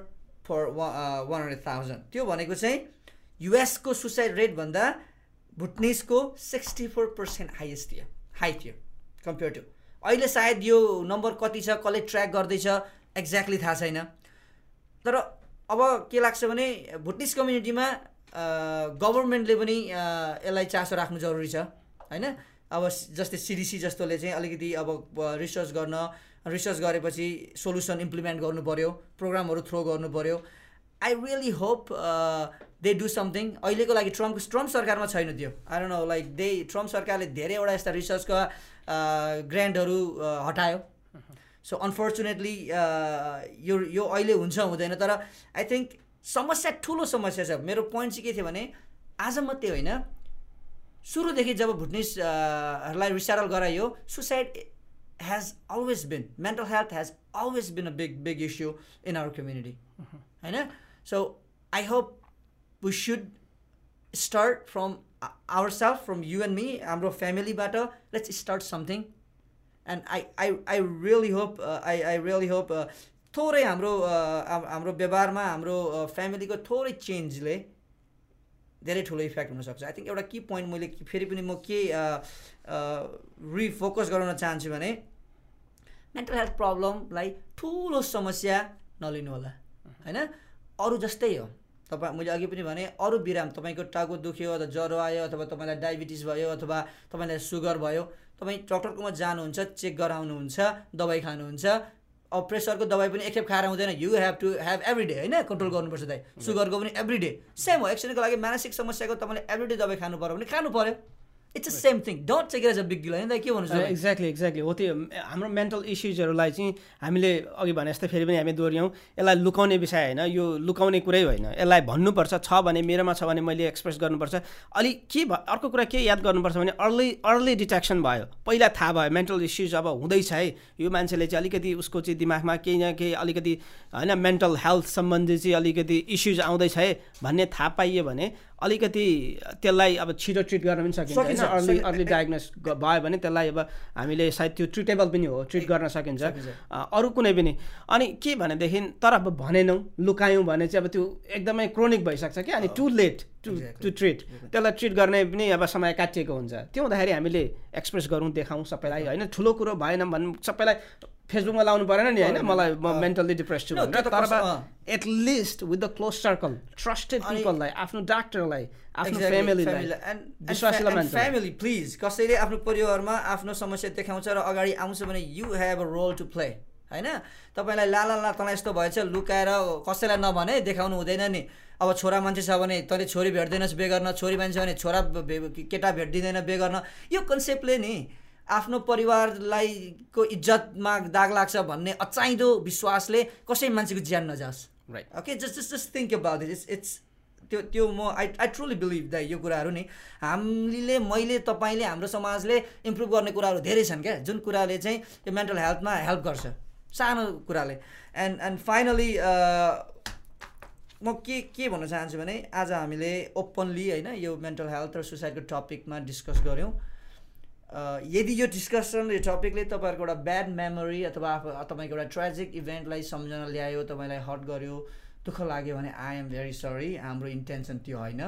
for one hundred thousand त्यो भनेको चाहिँ युएसको सुसाइड रेटभन्दा भुटनिसको सिक्सटी फोर पर्सेन्ट हाइएस्ट थियो हाई थियो कम्पेयर टु अहिले सायद यो नम्बर कति छ कसले ट्र्याक गर्दैछ एक्ज्याक्टली थाहा छैन। तर अब के लाग्छ भने भुटिस कम्युनिटीमा गभर्मेन्टले पनि यसलाई चासो राख्नु जरुरी छ होइन? अब जस्तै सिडिसी जस्तोले चाहिँ अलिकति अब रिसर्च गर्न रिसर्च गरेपछि सोल्युसन इम्प्लिमेन्ट गर्नु पऱ्यो प्रोग्रामहरू थ्रो गर्नु पऱ्यो I really hope they do something अहिलेको लागि ट्रम्प ट्रम्प सरकारमा छैन त्यो। I know like they Trump सरकारले धेरैवटा यस्ता रिसर्चका ग्रान्डहरू हटायो। सो अनफर्चुनेटली uh, यो यो अहिले हुन्छ हुँदैन तर आई थिङ्क समस्या ठुलो समस्या छ। मेरो पोइन्ट चाहिँ के थियो भने आज मात्रै होइन सुरुदेखि जब भुटनिसहरूलाई रिसारल गराइयो suicide has always been mental health has always been a big big issue in our community होइन? So I hope we should start from ourself from you and me हाम्रो फ्यामिलीबाट let's start something and I I I really hope I I really hope थोरै हाम्रो uh, हाम्रो व्यवहारमा हाम्रो फ्यामिलीको uh, थोरै चेन्जले धेरै ठुलो इफेक्ट हुनसक्छ आई थिङ्क एउटा कि पोइन्ट मैले फेरि पनि म के रिफोकस uh, गराउन चाहन्छु भने मेन्टल हेल्थ प्रब्लमलाई ठुलो समस्या नलिनु होला होइन? अरू जस्तै हो। तपाईँ मैले अघि पनि भने अरू बिराम तपाईँको टाउको दुख्यो अथवा ज्वरो आयो अथवा तपाईँलाई डायबिटिज भयो अथवा तपाईँलाई सुगर भयो तपाईँ डक्टरकोमा जानुहुन्छ चेक गराउनुहुन्छ दबाई खानुहुन्छ अब प्रेसरको दबाई पनि एकखेप खाएर हुँदैन you have to have every day होइन? कन्ट्रोल गर्नुपर्छ दाइ। सुगरको पनि एभ्री डे सेम हो एक्सिडेन्टको लागि मानसिक समस्याको तपाईँले एभ्री डे दबाई खानु पऱ्यो भने खानु पऱ्यो it's a same thing don't take as a big deal होइन के भन्नु एक्ज्याक्टली एक्ज्याक्टली हो त्यो हाम्रो मेन्टल इस्युजहरूलाई चाहिँ हामीले अघि भने जस्तै फेरि पनि हामी दोहोऱ्यौँ। यसलाई लुकाउने विषय होइन यो लुकाउने कुरै होइन। यसलाई भन्नुपर्छ छ भने मेरोमा छ भने मैले एक्सप्रेस गर्नुपर्छ। अलिक के भ अर्को कुरा के याद गर्नुपर्छ भने अर्ली अर्ली डिटेक्सन भयो। पहिला थाहा भयो मेन्टल इस्युज अब हुँदैछ है। यो मान्छेले चाहिँ अलिकति उसको चाहिँ दिमागमा केही न केही अलिकति होइन मेन्टल हेल्थ सम्बन्धी चाहिँ अलिकति इस्युज आउँदैछ है। भन्ने थाहा पाइयो भने अलिकति त्यसलाई अब छिटो ट्रिट गर्न पनि सकिन्छ होइन? अर्ली अर्ली डायग्नोस भयो भने त्यसलाई अब हामीले सायद त्यो ट्रिटेबल पनि हो ट्रिट गर्न सकिन्छ। अरू कुनै पनि। अनि के भनेदेखि तर अब भनेनौँ लुकायौँ भने चाहिँ अब त्यो एकदमै क्रोनिक भइसक्छ कि अनि too late to to treat त्यसलाई ट्रिट गर्ने पनि अब समय काटिएको हुन्छ। त्यो हुँदाखेरि हामीले एक्सप्रेस गरौँ देखाउँ सबैलाई। होइन ठुलो कुरो भएन भने सबैलाई फेसबुकमा लाउनु परेन नि होइन? मलाई म मेन्टल्ली डिप्रेस छु भनेर। तर at least with the close circle trusted पिपललाई आफ्नो डाक्टरलाई आफ्नो फ्यामिलीलाई फ्यामिली प्लिज कसैले आफ्नो परिवारमा आफ्नो समस्या देखाउँछ र अगाडि आउँछ भने you have a role to play होइन? तपाईँलाई लाला ला तँलाई यस्तो भएछ लुकाएर कसैलाई नभने देखाउनु हुँदैन नि। अब छोरा मान्छे छ भने तैँले छोरी भेट्दैनस् बे गर्न। छोरी मान्छे भने छोरा केटा भेटिदिँदैन बे गर्न। यो कन्सेप्टले नि आफ्नो परिवारलाई को इज्जतमा दाग लाग्छ भन्ने अचाहिँदो विश्वासले कसै मान्छेको ज्यान नजाओस्। Right okay just just just think about it's it's त्यो त्यो म I I truly believe the यो कुराहरू नि हामीले मैले तपाईँले हाम्रो समाजले इम्प्रुभ गर्ने कुराहरू धेरै छन् क्या। जुन कुराले चाहिँ यो मेन्टल हेल्थमा हेल्प गर्छ। सानो कुराले। एन्ड एन्ड फाइनली म के के भन्न चाहन्छु भने आज हामीले ओपनली होइन यो मेन्टल हेल्थ र सुसाइडको टपिकमा डिस्कस गऱ्यौँ। यदि यो डिस्कसन यो टपिकले तपाईँहरूको एउटा ब्याड मेमोरी अथवा तपाईँको एउटा ट्रेजिक इभेन्टलाई सम्झना ल्यायो तपाईँलाई हर्ट गर्यो दुःख लाग्यो भने आई एम भेरी सरी हाम्रो इन्टेन्सन त्यो होइन।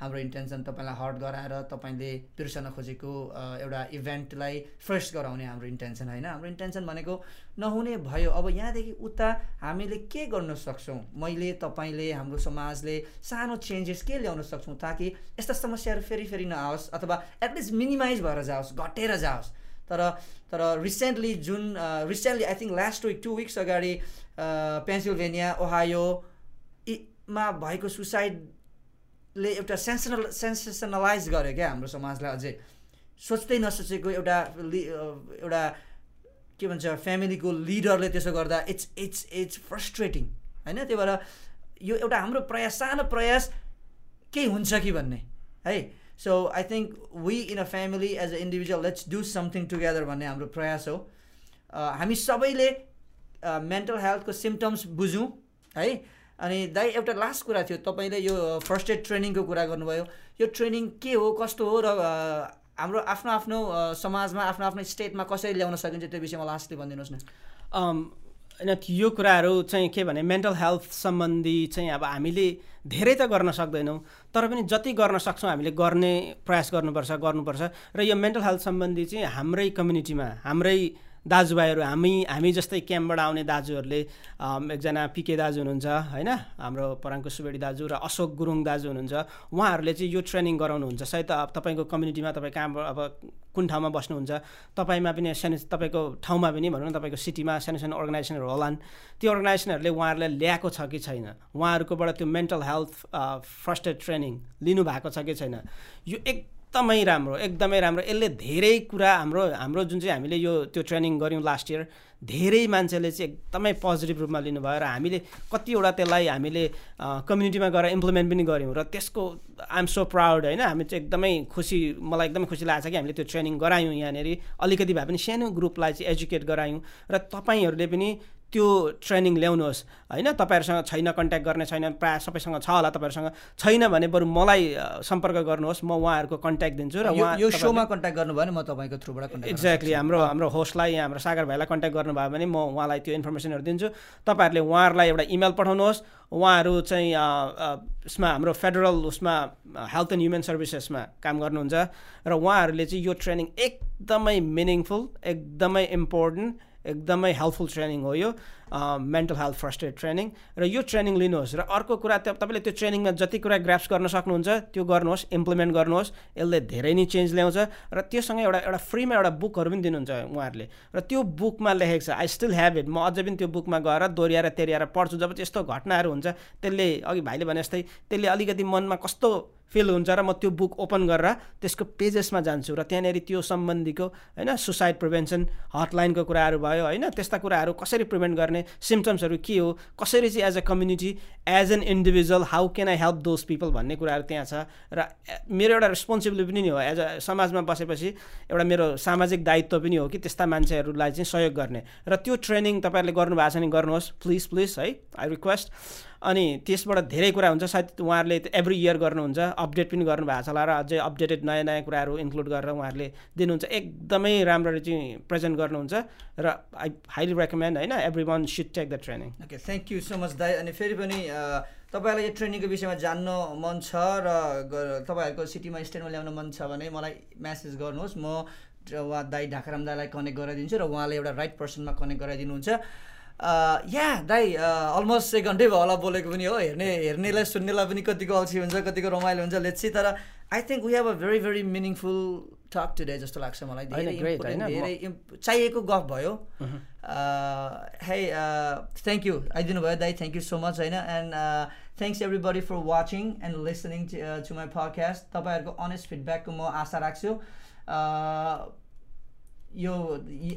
हाम्रो इन्टेन्सन तपाईँलाई हर्ट गराएर तपाईँले बिर्सन खोजेको एउटा इभेन्टलाई फ्रेस गराउने हाम्रो इन्टेन्सन होइन। हाम्रो इन्टेन्सन भनेको नहुने भयो। अब यहाँदेखि उता हामीले के गर्न सक्छौँ? मैले तपाईँले हाम्रो समाजले सानो चेन्जेस के ल्याउन सक्छौँ ताकि यस्ता समस्याहरू फेरि फेरि नआओस् अथवा एटलिस्ट मिनिमाइज भएर जाओस् घटेर जाओस्। तर तर रिसेन्टली जुन recently I think last week two weeks अगाडि पेन्सिल्भेनिया ओहायो मा भएको सुसाइड ले एउटा सेन्सनल सेन्सेसनलाइज गर्यो क्या हाम्रो समाजलाई अझै। सोच्दै नसोचेको एउटा एउटा के भन्छ फ्यामिलीको लिडरले त्यसो गर्दा इट्स इट्स इट्स फ्रस्ट्रेटिङ होइन? त्यही भएर यो एउटा हाम्रो प्रयास सानो प्रयास केही हुन्छ कि भन्ने है? So I think we in a family as a individual let's do something together भन्ने हाम्रो प्रयास हो। हामी सबैले मेन्टल हेल्थको सिम्टम्स बुझौँ है? अनि दाइ एउटा लास्ट कुरा थियो तपाईँले यो फर्स्ट एड ट्रेनिङको कुरा गर्नुभयो। यो ट्रेनिङ के हो कस्तो हो र हाम्रो आफ्नो आफ्नो समाजमा आफ्नो आफ्नो स्टेटमा कसरी ल्याउन सकिन्छ त्यो विषयमा लास्टले भनिदिनुहोस् न। होइन यो कुराहरू चाहिँ के भने मेन्टल हेल्थ सम्बन्धी चाहिँ अब हामीले धेरै त गर्न सक्दैनौँ तर पनि जति गर्न सक्छौँ हामीले गर्ने प्रयास गर्नुपर्छ गर्नुपर्छ। र यो मेन्टल हेल्थ सम्बन्धी चाहिँ हाम्रै कम्युनिटीमा हाम्रै दाजुभाइहरू हामी हामी जस्तै क्याम्पबाट आउने दाजुहरूले एकजना पिके दाजु हुनुहुन्छ होइन? हाम्रो पराङको सुवेडी दाजु र अशोक गुरुङ दाजु हुनुहुन्छ। उहाँहरूले चाहिँ यो ट्रेनिङ गराउनुहुन्छ। सायद अब तपाईँको कम्युनिटीमा तपाईँ कहाँबाट अब कुन ठाउँमा बस्नुहुन्छ? तपाईँमा पनि सानो तपाईँको ठाउँमा पनि भनौँ न तपाईँको सिटीमा सानो सानो अर्गनाइजेसनहरू होलान्। त्यो अर्गनाइजेसनहरूले उहाँहरूलाई ल्याएको छ कि छैन? उहाँहरूकोबाट त्यो mental health first aid training लिनुभएको छ कि छैन? यो एक एकदमै राम्रो एकदमै राम्रो। यसले धेरै कुरा हाम्रो हाम्रो जुन चाहिँ हामीले यो त्यो ट्रेनिङ गऱ्यौँ लास्ट इयर धेरै मान्छेले चाहिँ एकदमै पोजिटिभ रूपमा लिनुभयो र हामीले कतिवटा त्यसलाई हामीले कम्युनिटीमा गएर इम्प्लिमेन्ट पनि गऱ्यौँ र त्यसको आइएम सो प्राउड होइन? हामी चाहिँ एकदमै खुसी मलाई एकदमै खुसी लागेको छ कि हामीले त्यो ट्रेनिङ गरायौँ यहाँनिर। अलिकति भए पनि सानो ग्रुपलाई चाहिँ एजुकेट गरायौँ र तपाईँहरूले पनि त्यो ट्रेनिङ ल्याउनुहोस्। होइन तपाईँहरूसँग छैन कन्ट्याक्ट गर्ने छैन प्रायः सबैसँग छ होला तपाईँहरूसँग। छैन भने बरु मलाई सम्पर्क गर्नुहोस् म उहाँहरूको कन्ट्याक्ट दिन्छु र उहाँ यो सोमा कन्ट्याक्ट गर्नुभयो भने म तपाईँको थ्रुबाट एक्ज्याक्टली हाम्रो हाम्रो होस्टलाई हाम्रो सागर भाइलाई कन्ट्याक्ट गर्नुभयो भने म उहाँलाई त्यो इन्फर्मेसनहरू दिन्छु। तपाईँहरूले उहाँहरूलाई एउटा इमेल पठाउनुहोस्। उहाँहरू चाहिँ उसमा हाम्रो फेडरल उसमा हेल्थ एन्ड ह्युमन सर्भिसेसमा काम गर्नुहुन्छ। र उहाँहरूले चाहिँ यो ट्रेनिङ एकदमै मिनिङफुल एकदमै इम्पोर्टेन्ट एकदमै हेल्पफुल ट्रेनिङ हो यो mental health first aid training. र यो ट्रेनिङ लिनुहोस् र अर्को कुरा तपाईँले त्यो ट्रेनिङमा जति कुरा ग्राफ्स गर्न सक्नुहुन्छ त्यो गर्नुहोस् इम्प्लिमेन्ट गर्नुहोस् यसले धेरै नै चेन्ज ल्याउँछ। र त्योसँग एउटा एउटा फ्रीमा एउटा बुकहरू पनि दिनुहुन्छ उहाँहरूले। र त्यो बुकमा लेखेको छ आई स्टिल ह्याभ इट म अझै पनि त्यो बुकमा गएर दोहोऱ्याएर तेरिएर पढ्छु। जब त्यस्तो घटनाहरू हुन्छ त्यसले अघि भाइले भने जस्तै त्यसले अलिकति मनमा कस्तो फिल हुन्छ र म त्यो बुक ओपन गरेर त्यसको पेजेसमा जान्छु र त्यहाँनिर त्यो सम्बन्धीको होइन सुसाइड प्रिभेन्सन हटलाइनको कुराहरू भयो होइन त्यस्ता कुराहरू कसरी प्रिभेन्ट गर्ने सिम्टम्सहरू के हो कसरी चाहिँ as a community as an individual how can I help those people भन्ने कुराहरू त्यहाँ छ र मेरो एउटा रेस्पोन्सिबिलिटी पनि हो एज अ समाजमा बसेपछि एउटा मेरो सामाजिक दायित्व पनि हो कि त्यस्ता मान्छेहरूलाई चाहिँ सहयोग गर्ने। र त्यो ट्रेनिङ तपाईँहरूले गर्नुभएको छ भने गर्नुहोस् प्लिज प्लिज है आई रिक्वेस्ट अनि त्यसबाट धेरै कुरा हुन्छ। सायद उहाँहरूले एभ्री इयर गर्नुहुन्छ अपडेट पनि गर्नुभएको छ होला र अझै अपडेटेड नयाँ नयाँ कुराहरू इन्क्लुड गरेर उहाँहरूले दिनुहुन्छ। एकदमै राम्ररी चाहिँ प्रेजेन्ट गर्नुहुन्छ र आई हाइली रेकमेन्ड होइन every one should take the training okay thank you so much दाई अनि फेरि पनि तपाईँहरूलाई यो ट्रेनिङको विषयमा जान्न मन छ र तपाईँहरूको सिटीमा स्टेटमा ल्याउन मन छ भने मलाई म्यासेज गर्नुहोस्। म उहाँ दाई ढाकाराम दाईलाई कनेक्ट गराइदिन्छु र उहाँले एउटा राइट पर्सनमा कनेक्ट गराइदिनुहुन्छ। या दाई अलमोस्ट एक घन्टै भयो होला बोलेको पनि हो। हेर्ने हेर्नेलाई सुन्नेलाई पनि कतिको अल्छी हुन्छ कतिको रमाइलो हुन्छ लेट्सी तर I think we have a very very meaningful talk today जस्तो लाग्छ मलाई। धेरै धेरै चाहिएको गफ भयो। है थ्याङ्क यू आइदिनु भयो दाई थ्याङ्क यू सो मच होइन। And thanks everybody for watching and listening to my podcast तपाईँहरूको अनेस्ट फिडब्याकको म आशा राख्छु। यो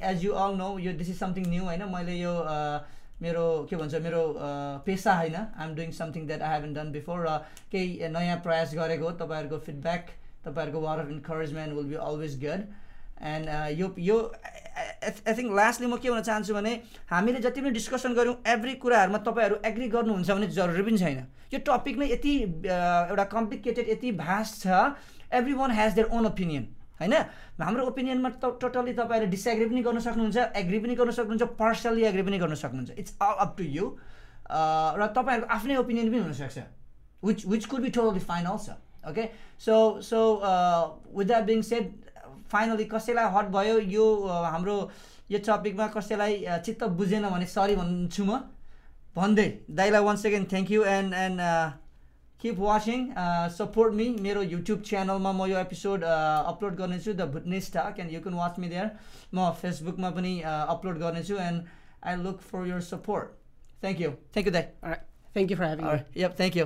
एज यु अल नो यो दिस इज समथिङ न्यू होइन? मैले यो मेरो के भन्छ मेरो पेसा होइन? I am doing something that I haven't done before र केही नयाँ प्रयास गरेको तपाईँहरूको फिडब्याक तपाईँहरूको word of encouragement will be always good and यो यो आई थिङ्क लास्टली म के भन्न चाहन्छु भने हामीले जति पनि डिस्कसन गऱ्यौँ एभ्री कुराहरूमा तपाईँहरू एग्री गर्नुहुन्छ भने जरुरी पनि छैन। यो टपिक नै यति एउटा कम्प्लिकेटेड यति भास्ट छ। Every one has their own opinion होइन? हाम्रो ओपिनियनमा त टोटल्ली तपाईँहरूले डिसएग्री पनि गर्न सक्नुहुन्छ एग्री पनि गर्न सक्नुहुन्छ पर्सनली एग्री पनि गर्न सक्नुहुन्छ. It's all up to you र तपाईँहरूको आफ्नै ओपिनियन पनि हुनसक्छ। Which which could be totally fine also okay so so with that being said finally कसैलाई हट भयो यो हाम्रो यो टपिकमा कसैलाई चित्त बुझेन भने सरी भन्छु म। भन्दै दाइलाई one second thank you and and keep watching support me मेरो युट्युब च्यानलमा म यो एपिसोड अपलोड गर्नेछु the Bhutness talk and you can watch me there म फेसबुकमा पनि अपलोड गर्नेछु and I look for your support thank you thank you दाई thank you for having yep thank you